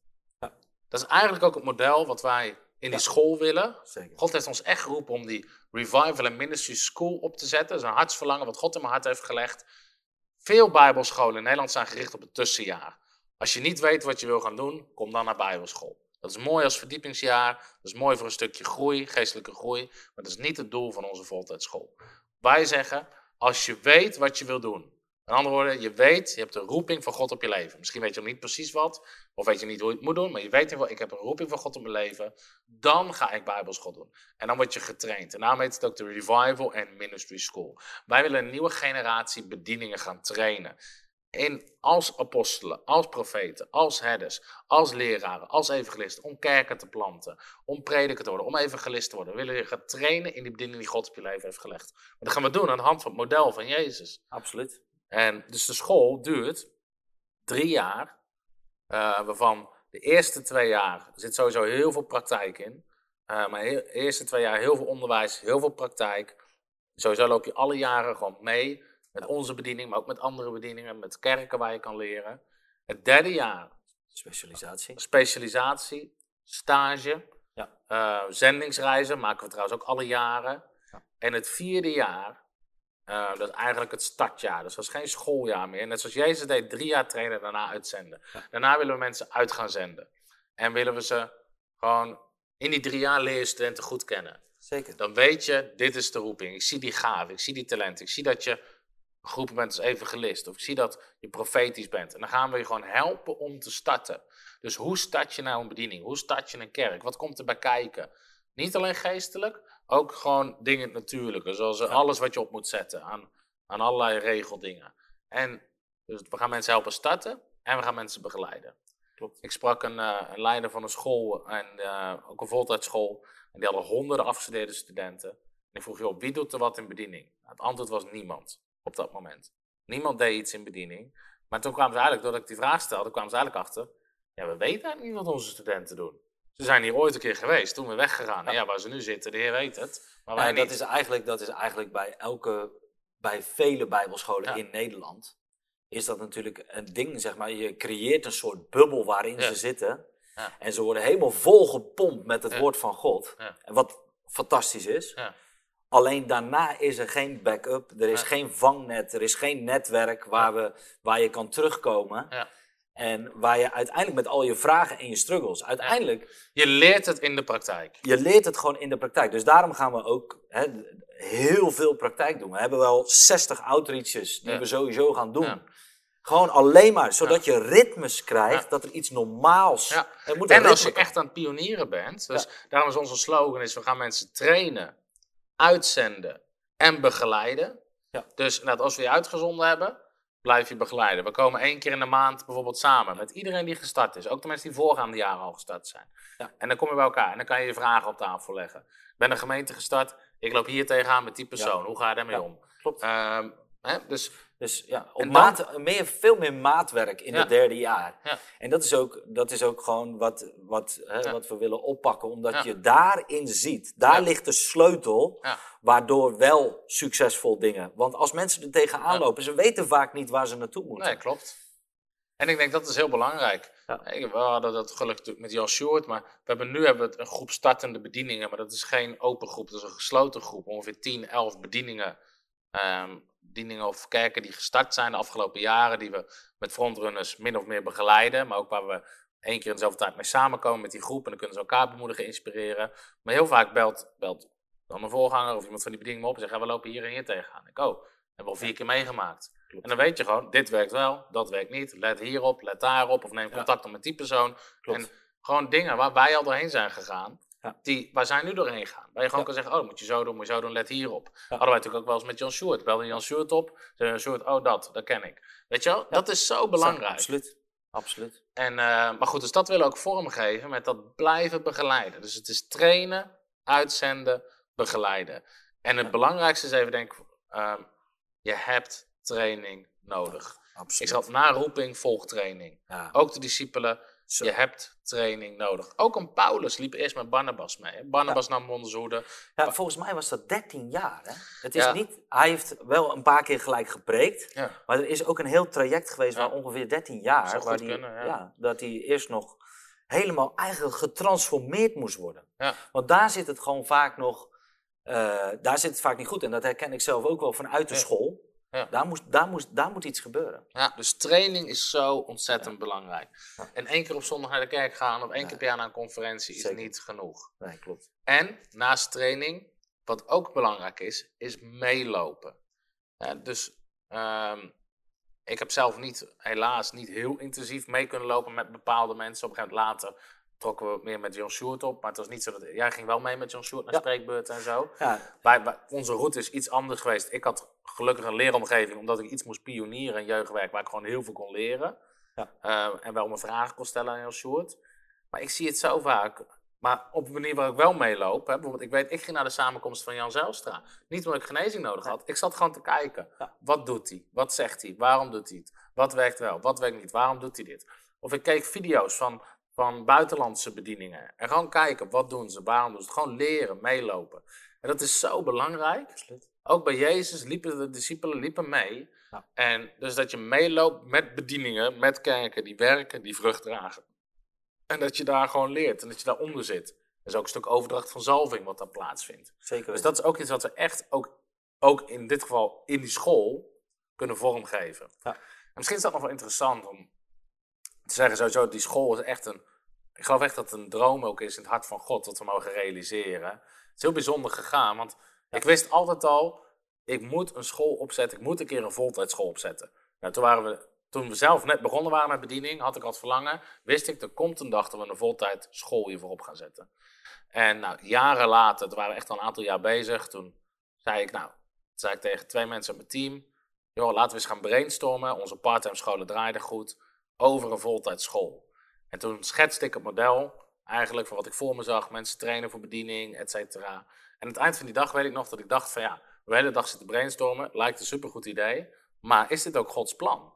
Dat is eigenlijk ook het model wat wij in die school willen. Zeker. God heeft ons echt geroepen om die Revival and Ministry School op te zetten. Dat is een hartsverlangen wat God in mijn hart heeft gelegd. Veel bijbelscholen in Nederland zijn gericht op het tussenjaar. Als je niet weet wat je wil gaan doen, kom dan naar bijbelschool. Dat is mooi als verdiepingsjaar. Dat is mooi voor een stukje groei, geestelijke groei. Maar dat is niet het doel van onze voltijdschool. Wij zeggen, als je weet wat je wil doen. Met andere woorden, je weet, je hebt een roeping van God op je leven. Misschien weet je nog niet precies wat, of weet je niet hoe je het moet doen, maar je weet in geval, ik heb een roeping van God op mijn leven. Dan ga ik Bijbelschool doen. En dan word je getraind. En daarom heet het ook de Revival and Ministry School. Wij willen een nieuwe generatie bedieningen gaan trainen. In, als apostelen, als profeten, als herders, als leraren, als evangelisten, om kerken te planten, om prediker te worden, om evangelist te worden. We willen je gaan trainen in die bediening die God op je leven heeft gelegd. Maar dat gaan we doen aan de hand van het model van Jezus. Absoluut. En dus de school duurt drie jaar, eh, waarvan de eerste twee jaar zit sowieso heel veel praktijk in. Eh, maar de eerste twee jaar heel veel onderwijs, heel veel praktijk. Sowieso loop je alle jaren gewoon mee met onze bediening, maar ook met andere bedieningen, met kerken waar je kan leren. Het derde jaar Specialisatie. specialisatie, stage, Ja. eh, zendingsreizen maken we trouwens ook alle jaren. Ja. En het vierde jaar, eh, dat is eigenlijk het startjaar. Dus dat is geen schooljaar meer. Net zoals Jezus deed, drie jaar trainen, daarna uitzenden. Ja. Daarna willen we mensen uit gaan zenden. En willen we ze gewoon in die drie jaar leer je studenten goed kennen. Zeker. Dan weet je, dit is de roeping. Ik zie die gave, ik zie die talent. Ik zie dat je geroepen bent als evangelist. Of ik zie dat je profetisch bent. En dan gaan we je gewoon helpen om te starten. Dus hoe start je nou een bediening? Hoe start je een kerk? Wat komt er bij kijken? Niet alleen geestelijk, ook gewoon dingen natuurlijke. Zoals eh, alles wat je op moet zetten aan, aan allerlei regeldingen. En dus we gaan mensen helpen starten en we gaan mensen begeleiden. Klopt. Ik sprak een, eh, een leider van een school, en, eh, ook een voltijdschool. En die hadden honderden afgestudeerde studenten. En ik vroeg, joh, wie doet er wat in bediening? Het antwoord was niemand op dat moment. Niemand deed iets in bediening. Maar toen kwamen ze eigenlijk, doordat ik die vraag stelde, kwamen ze eigenlijk achter. Ja, we weten eigenlijk niet wat onze studenten doen. Ze zijn hier ooit een keer geweest, toen we weggegaan. En ja, waar ze nu zitten, de heer weet het. Maar wij Ja, niet. dat, is eigenlijk, dat is eigenlijk bij elke, bij vele bijbelscholen Ja. in Nederland, is dat natuurlijk een ding, zeg maar. Je creëert een soort bubbel waarin Ja. ze zitten. Ja. En ze worden helemaal volgepompt met het Ja. woord van God. Ja. En wat fantastisch is. Ja. Alleen daarna is er geen backup, er is Ja. geen vangnet, er is geen netwerk waar, we, waar je kan terugkomen. En waar je uiteindelijk met al je vragen en je struggles, uiteindelijk, Je leert het in de praktijk. je leert het gewoon in de praktijk. Dus daarom gaan we ook hè, heel veel praktijk doen. We hebben wel 60 outreaches die Ja. we sowieso gaan doen. Ja. Gewoon alleen maar, zodat je ritmes krijgt, dat er iets normaals... Ja. Er moet En als je echt aan het pionieren bent, dus daarom is onze slogan is, we gaan mensen trainen, uitzenden en begeleiden. Ja. Dus inderdaad, als we je uitgezonden hebben, blijf je begeleiden. We komen één keer in de maand bijvoorbeeld samen met iedereen die gestart is. Ook de mensen die voorgaande jaren al gestart zijn. Ja. En dan kom je bij elkaar en dan kan je je vragen op tafel leggen. Ik ben een gemeente gestart, ik loop hier tegenaan met die persoon. Hoe ga je daarmee Ja. om? Klopt. Ehm, hè, dus Dus ja, op dan- maat, meer, veel meer maatwerk in het derde jaar. Ja. En dat is ook, dat is ook gewoon wat, wat, hè, wat we willen oppakken, omdat je daarin ziet, daar ligt de sleutel, waardoor wel succesvol dingen. Want als mensen er tegenaan lopen, ze weten vaak niet waar ze naartoe moeten. Nee, klopt. En ik denk dat is heel belangrijk. Ja. We hadden dat gelukkig met Jan Short, maar we hebben, nu hebben we een groep startende bedieningen, maar dat is geen open groep, dat is een gesloten groep. Ongeveer 10, 11 bedieningen, ehm, bedieningen of kerken die gestart zijn de afgelopen jaren, die we met frontrunners min of meer begeleiden, maar ook waar we één keer in dezelfde tijd mee samenkomen met die groep en dan kunnen ze elkaar bemoedigen, inspireren. Maar heel vaak belt, belt dan een voorganger of iemand van die bediening me op en zegt, ja, we lopen hier en hier tegenaan. Ik, oh, hebben we al vier keer meegemaakt. En dan weet je gewoon, dit werkt wel, dat werkt niet. Let hierop, let daarop. Of neem Ja. contact op met die persoon. Klopt. En gewoon dingen waar wij al doorheen zijn gegaan. Ja. Die, waar zij nu doorheen gaan. Waar je gewoon Ja. kan zeggen, oh, moet je zo doen, moet je zo doen, let hierop. Ja. Hadden wij natuurlijk ook wel eens met Jan Sjoerd. Belde Jan Sjoerd op. Zei Jan Sjoerd, oh dat, dat ken ik. Weet je wel, dat is zo belangrijk. Absoluut. Absoluut. En, eh, maar goed, dus dat willen we ook vormgeven met dat blijven begeleiden. Dus het is trainen, uitzenden, begeleiden. En het belangrijkste is even denk ik, ehm, je hebt training nodig. Ik Absoluut. zat na roeping, volg training. Ja. Ook de discipelen, Zo. je hebt training nodig. Ook een Paulus liep eerst met Barnabas mee. hè. Barnabas nam hem onder zijn hoede. Ja, volgens mij was dat 13 jaar. Hè? Het is Ja. niet, hij heeft wel een paar keer gelijk gepreekt. Ja. Maar er is ook een heel traject geweest Ja. van ongeveer 13 jaar. Waar die, kunnen, ja. dat hij eerst nog helemaal eigenlijk getransformeerd moest worden. Ja. Want daar zit het gewoon vaak nog, eh, daar zit het vaak niet goed. En dat herken ik zelf ook wel vanuit de Ja. school. Ja. Daar, moest, daar, moest, daar moet iets gebeuren. Ja, dus training is zo ontzettend belangrijk. En één keer op zondag naar de kerk gaan of één keer per jaar naar een conferentie is niet genoeg. Nee, klopt. En naast training, wat ook belangrijk is, is meelopen. Ja, dus ehm, ik heb zelf niet, helaas niet heel intensief mee kunnen lopen met bepaalde mensen. Op een gegeven moment later trokken we meer met John Sjoerd op. Maar het was niet zo dat... Jij ging wel mee met John Sjoerd naar Ja. spreekbeurten en zo. Ja, Wij, wij- onze route is iets anders geweest. Ik had gelukkig een leeromgeving, omdat ik iets moest pionieren in jeugdwerk, waar ik gewoon heel veel kon leren. Ja. Eh, en wel mijn vragen kon stellen aan heel short. Maar ik zie het zo vaak. Maar op een manier waar ik wel meeloop. Hè, bijvoorbeeld, ik weet, ik ging naar de samenkomst van Jan Zijlstra. Niet omdat ik genezing nodig had. Ik zat gewoon te kijken. Wat doet hij? Wat zegt hij? Waarom doet hij het? Wat werkt wel? Wat werkt niet? Waarom doet hij dit? Of ik keek video's van, van buitenlandse bedieningen. En gewoon kijken, wat doen ze? Waarom doen ze het? Gewoon leren, meelopen. En dat is zo belangrijk. absoluut. Ook bij Jezus liepen de discipelen liepen mee. Ja. En dus dat je meeloopt met bedieningen, met kerken die werken, die vrucht dragen. En dat je daar gewoon leert en dat je daaronder zit. Er is ook een stuk overdracht van zalving wat daar plaatsvindt. Zeker. Dus dat is ook iets wat we echt ook, ook in dit geval in die school kunnen vormgeven. Ja. En misschien is dat nog wel interessant om te zeggen sowieso, die school is echt een... Ik geloof echt dat het een droom ook is in het hart van God, wat we mogen realiseren. Het is heel bijzonder gegaan, want ik wist altijd al, ik moet een school opzetten, ik moet een keer een voltijdschool opzetten. Nou, toen, waren we, toen we zelf net begonnen waren met bediening, had ik al het verlangen, wist ik, er komt een dag dat we een voltijd school hiervoor op gaan zetten. En nou, jaren later, toen waren we echt al een aantal jaar bezig, toen zei ik, nou, zei ik tegen twee mensen uit mijn team, joh, laten we eens gaan brainstormen, onze parttime scholen draaiden goed, over een voltijdschool. En toen schetste ik het model, eigenlijk voor wat ik voor me zag, mensen trainen voor bediening, et cetera. En aan het eind van die dag weet ik nog dat ik dacht van ja, we de hele dag zitten brainstormen, lijkt een supergoed idee, maar is dit ook Gods plan?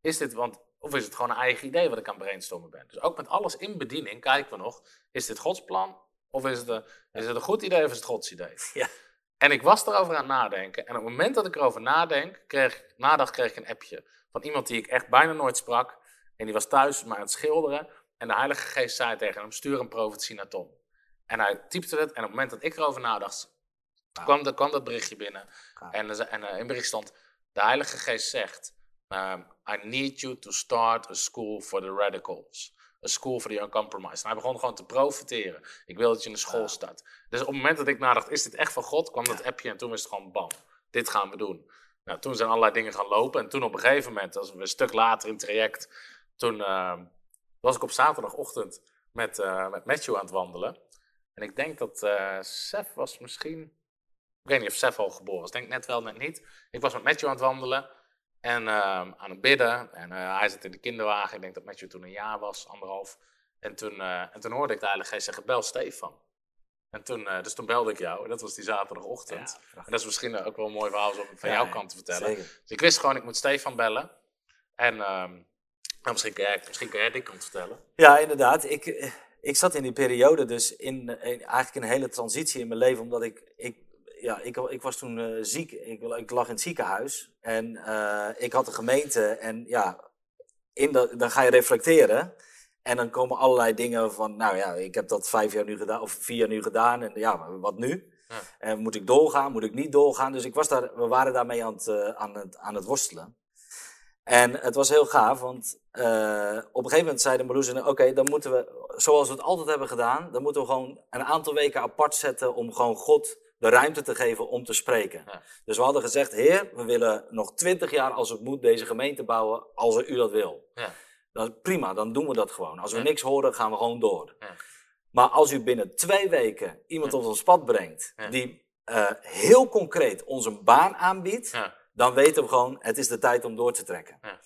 Is dit, want, of is het gewoon een eigen idee wat ik aan brainstormen ben? Dus ook met alles in bediening kijken we nog, is dit Gods plan? Of is het, een, is het een goed idee of is het Gods idee? [LAUGHS] Ja. En ik was erover aan het nadenken. En op het moment dat ik erover nadenk, kreeg, nadacht, kreeg ik een appje van iemand die ik echt bijna nooit sprak. En die was thuis maar aan het schilderen. En de Heilige Geest zei tegen hem, stuur een profetie naar Tom. En hij typte het. En op het moment dat ik erover nadacht, kwam, de, kwam dat berichtje binnen. En, en eh, in het bericht stond, de Heilige Geest zegt, um, I need you to start a school for the radicals. A school for the uncompromised. En hij begon gewoon te profiteren. Ik wil dat je een school start. Dus op het moment dat ik nadacht, is dit echt van God? kwam dat appje en toen was het gewoon bam. Dit gaan we doen. Nou, toen zijn allerlei dingen gaan lopen. En toen op een gegeven moment, als we een stuk later in het traject, toen ehm, was ik op zaterdagochtend met, eh, met Matthew aan het wandelen. En ik denk dat eh Sef was misschien. Ik weet niet of Sef al geboren was. Ik denk net wel, net niet. Ik was met Matthew aan het wandelen en ehm, aan het bidden. En eh, hij zit in de kinderwagen. Ik denk dat Matthew toen een jaar was, anderhalf. En toen, en toen hoorde ik de Heilige Geest zeggen: Bel Stefan. En toen, dus toen belde ik jou. En dat was die zaterdagochtend. Ja, en dat is misschien ook wel een mooi verhaal om van Ja, jouw kant te vertellen. Zeker. Dus ik wist gewoon, ik moet Stefan bellen. En ehm, nou, misschien, kun jij, misschien kun jij die kant vertellen. Ja, inderdaad. Ik, eh, ik zat in die periode dus in, in eigenlijk een hele transitie in mijn leven. Omdat ik, ik, ja, ik, ik was toen eh, ziek. Ik, ik lag in het ziekenhuis. En eh, ik had een gemeente. En ja, in dat, dan ga je reflecteren. En dan komen allerlei dingen van, nou ja, ik heb dat vijf jaar nu gedaan, of vier jaar nu gedaan. En ja, wat nu? Ja. En moet ik doorgaan? Moet ik niet doorgaan? Dus ik was daar, we waren daarmee aan het, aan het, aan het worstelen. En het was heel gaaf, want eh, op een gegeven moment zeiden Marloes oké, dan moeten we, zoals we het altijd hebben gedaan, dan moeten we gewoon een aantal weken apart zetten om gewoon God de ruimte te geven om te spreken. Ja. Dus we hadden gezegd, heer, we willen nog twintig jaar als het moet deze gemeente bouwen, als u dat wil. Ja. Dat is prima, dan doen we dat gewoon. Als we Ja. niks horen, gaan we gewoon door. Ja. Maar als u binnen twee weken iemand op ons pad brengt, die eh, heel concreet ons een baan aanbiedt, Ja. Dan weten we gewoon, het is de tijd om door te trekken. Ja.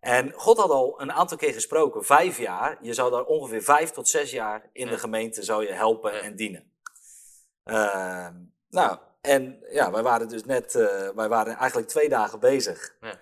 En God had al een aantal keer gesproken, vijf jaar. Je zou daar ongeveer vijf tot zes jaar in Ja. de gemeente zou je helpen Ja. en dienen. Ehm, nou, en ja, wij waren dus net, eh, wij waren eigenlijk twee dagen bezig. Ja.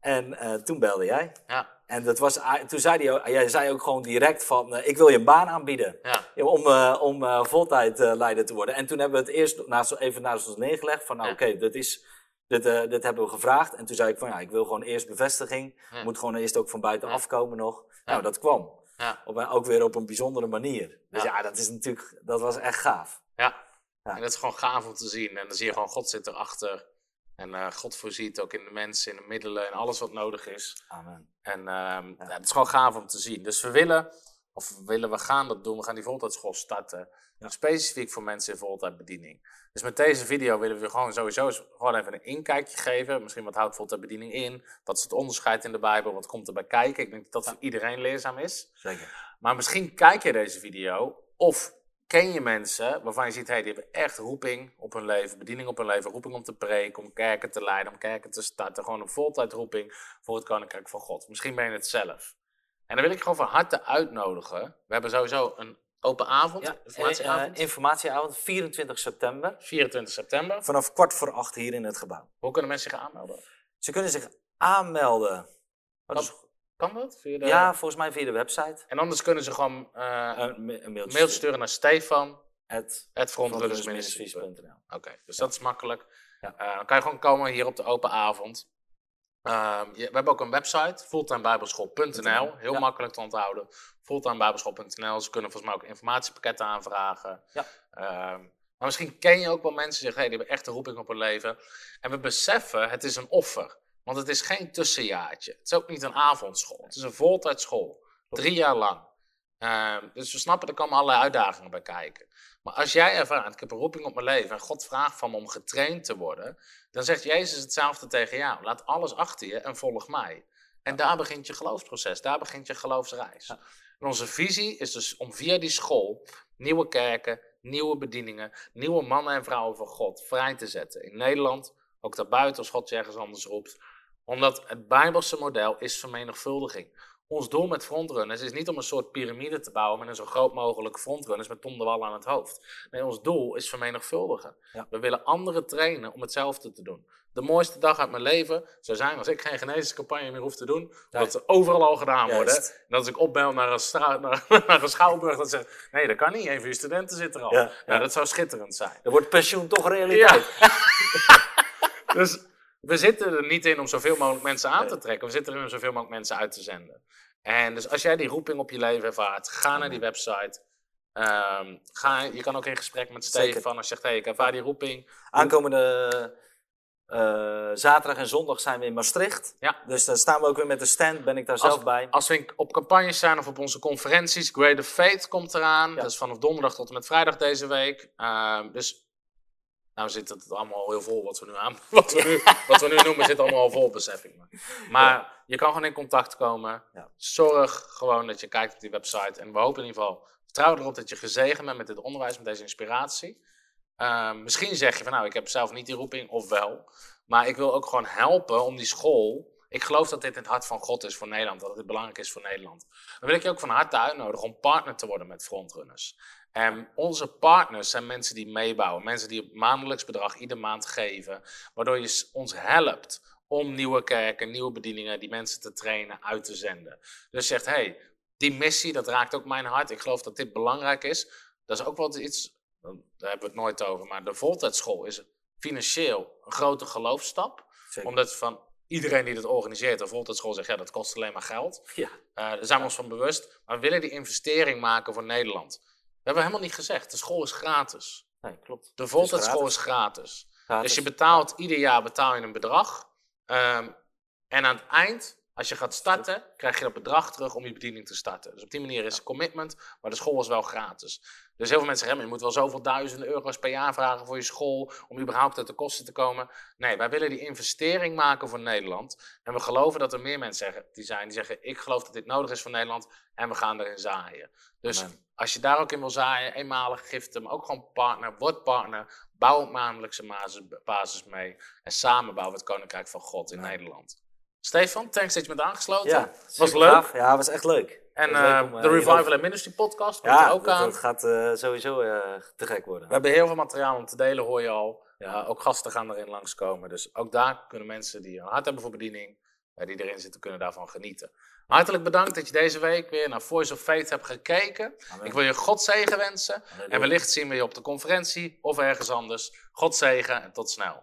En eh, toen belde jij. Ja. En dat was, a- toen zei hij, jij zei ook gewoon direct van, eh, ik wil je een baan aanbieden. Ja. Om eh, om eh, voltijd leider te worden. En toen hebben we het eerst naast, even naast ons neergelegd van, nou Ja. oké, dit is, dit, eh, dit hebben we gevraagd. En toen zei ik van, ja, ik wil gewoon eerst bevestiging. Ja. Moet gewoon eerst ook van buiten Ja. afkomen nog. Nou, dat kwam. Ja. Op, ook weer op een bijzondere manier. Dus Ja. dat is natuurlijk, dat was echt gaaf. Ja. En dat is gewoon gaaf om te zien. En dan zie je gewoon, God zit erachter. En eh, God voorziet ook in de mensen, in de middelen en alles wat nodig is. Amen. En ehm, ja. het is gewoon gaaf om te zien. Dus we willen, of willen, we gaan dat doen. We gaan die voltijdschool starten. Ja. Specifiek voor mensen in voltijdbediening. Dus met deze video willen we gewoon sowieso gewoon even een inkijkje geven. Misschien wat houdt voltijdbediening in? Wat is het onderscheid in de Bijbel? Wat komt erbij kijken? Ik denk dat dat voor iedereen leerzaam is. Zeker. Maar misschien kijk je deze video of ken je mensen waarvan je ziet, hey, die hebben echt roeping op hun leven, bediening op hun leven, roeping om te preken, om kerken te leiden, om kerken te starten. Gewoon een voltijdroeping voor het Koninkrijk van God. Misschien ben je het zelf. En dan wil ik je gewoon van harte uitnodigen. We hebben sowieso een open avond, Ja, informatieavond, eh, informatieavond, 24 september. 24 september. Vanaf kwart voor acht hier in het gebouw. Hoe kunnen mensen zich aanmelden? Ze kunnen zich aanmelden. Is- Kan dat? Via de... ja, volgens mij via de website. En anders kunnen ze gewoon eh, Een, ma- een een mailtje, mailtje sturen naar Stefan. Het Het. Oké, dus dat is makkelijk. Ja. Dan kan je gewoon komen hier op de open avond. Ehm, je- we hebben ook een website, fulltimebijbelschool.nl. Heel Ja. makkelijk te onthouden. Fulltimebijbelschool.nl. Ze kunnen volgens mij ook informatiepakketten aanvragen. Ja. Ehm, maar misschien ken je ook wel mensen die zeggen, hey, die hebben echt een roeping op hun leven. En we beseffen, het is een offer. Want het is geen tussenjaartje. Het is ook niet een avondschool. Het is een voltijdschool. Drie jaar lang. Ehm, dus we snappen, er komen allerlei uitdagingen bij kijken. Maar als jij ervaart, ik heb een roeping op mijn leven en God vraagt van me om getraind te worden, dan zegt Jezus hetzelfde tegen jou. Laat alles achter je en volg mij. En daar begint je geloofsproces, daar begint je geloofsreis. En onze visie is dus om via die school nieuwe kerken, nieuwe bedieningen, nieuwe mannen en vrouwen van God vrij te zetten. In Nederland, ook daarbuiten als God je ergens anders roept. Omdat het Bijbelse model is vermenigvuldiging. Ons doel met frontrunners is niet om een soort piramide te bouwen met een zo groot mogelijk frontrunners met Tom de Wal aan het hoofd. Nee, ons doel is vermenigvuldigen. Ja. We willen anderen trainen om hetzelfde te doen. De mooiste dag uit mijn leven zou zijn als ik geen genezingscampagne meer hoef te doen. Dat ze overal al gedaan worden. Juist. En dat als ik opbel naar een, stra- [LAUGHS] naar, naar een schouwburg, dat ze zeggen, nee dat kan niet, een van je studenten zit er al. Ja, ja. dat zou schitterend zijn. Dan wordt pensioen toch realiteit. [LAUGHS] Dus we zitten er niet in om zoveel mogelijk mensen aan te trekken. We zitten erin om zoveel mogelijk mensen uit te zenden. En dus als jij die roeping op je leven ervaart, ga naar die website. Ehm, ga, je kan ook in gesprek met. Stefan als je zegt, hey, ik ervaar die roeping. Aankomende eh, zaterdag en zondag zijn we in Maastricht. Ja. Dus dan staan we ook weer met de stand. Ben ik daar Als, zelf bij. als we op campagnes zijn of op onze conferenties, Greater Faith komt eraan. Ja. Dat is vanaf donderdag tot en met vrijdag deze week. Ehm, dus nou zit het allemaal al heel vol wat we nu aan, [LAUGHS] wat we nu, wat we nu noemen, zit allemaal al vol, besef ik me. Maar je kan gewoon in contact komen. Ja. Zorg gewoon dat je kijkt op die website. En we hopen in ieder geval, vertrouw erop dat je gezegend bent met dit onderwijs, met deze inspiratie. Ehm, misschien zeg je van nou, ik heb zelf niet die roeping, of wel. Maar ik wil ook gewoon helpen om die school. Ik geloof dat dit in het hart van God is voor Nederland, dat het belangrijk is voor Nederland. Dan wil ik je ook van harte uitnodigen om partner te worden met Frontrunners. En onze partners zijn mensen die meebouwen, mensen die op maandelijks bedrag ieder maand geven, waardoor je ons helpt om nieuwe kerken, nieuwe bedieningen, die mensen te trainen, uit te zenden. Dus zegt, hé, hey, die missie, dat raakt ook mijn hart. Ik geloof dat dit belangrijk is. Dat is ook wel iets, daar hebben we het nooit over, maar de voltijdschool is financieel een grote geloofstap. Zeker. Omdat van iedereen die dit organiseert, de voltijdschool zegt, ja, dat kost alleen maar geld. Ja. Eh, daar zijn we ons van bewust. Maar we willen die investering maken voor Nederland. We hebben helemaal niet gezegd, de school is gratis. Nee, klopt. De voltijdschool is gratis. Gratis. Dus je betaalt, ieder jaar betaal je een bedrag. Ehm, en aan het eind, als je gaat starten, krijg je dat bedrag terug om je bediening te starten. Dus op die manier is het commitment, maar de school is wel gratis. Dus heel veel mensen zeggen, "Ja, maar je moet wel zoveel duizenden euro's per jaar vragen voor je school om überhaupt uit de kosten te komen. Nee, wij willen die investering maken voor Nederland. En we geloven dat er meer mensen zeggen, die zijn die zeggen, ik geloof dat dit nodig is voor Nederland en we gaan erin zaaien. Dus Amen. als je daar ook in wil zaaien, eenmalig giften, maar ook gewoon partner, word partner, bouw op maandelijkse basis, mee en samen bouwen we het Koninkrijk van God in. Nederland. Stefan, thanks dat je bent aangesloten. Ja, was leuk. gaaf. Ja, was echt leuk. En eh, om, eh, de Revival and Ministry podcast komt Ja, er ook dat, aan. dat gaat eh, sowieso te gek worden. We hebben heel veel materiaal om te delen, hoor je al. Ja. Ook gasten gaan erin langskomen. Dus ook daar kunnen mensen die een hart hebben voor bediening, die erin zitten, kunnen daarvan genieten. Hartelijk bedankt dat je deze week weer naar Voice of Faith hebt gekeken. Amen. Ik wil je God zegen wensen. En wellicht zien we je op de conferentie of ergens anders. God zegen en tot snel.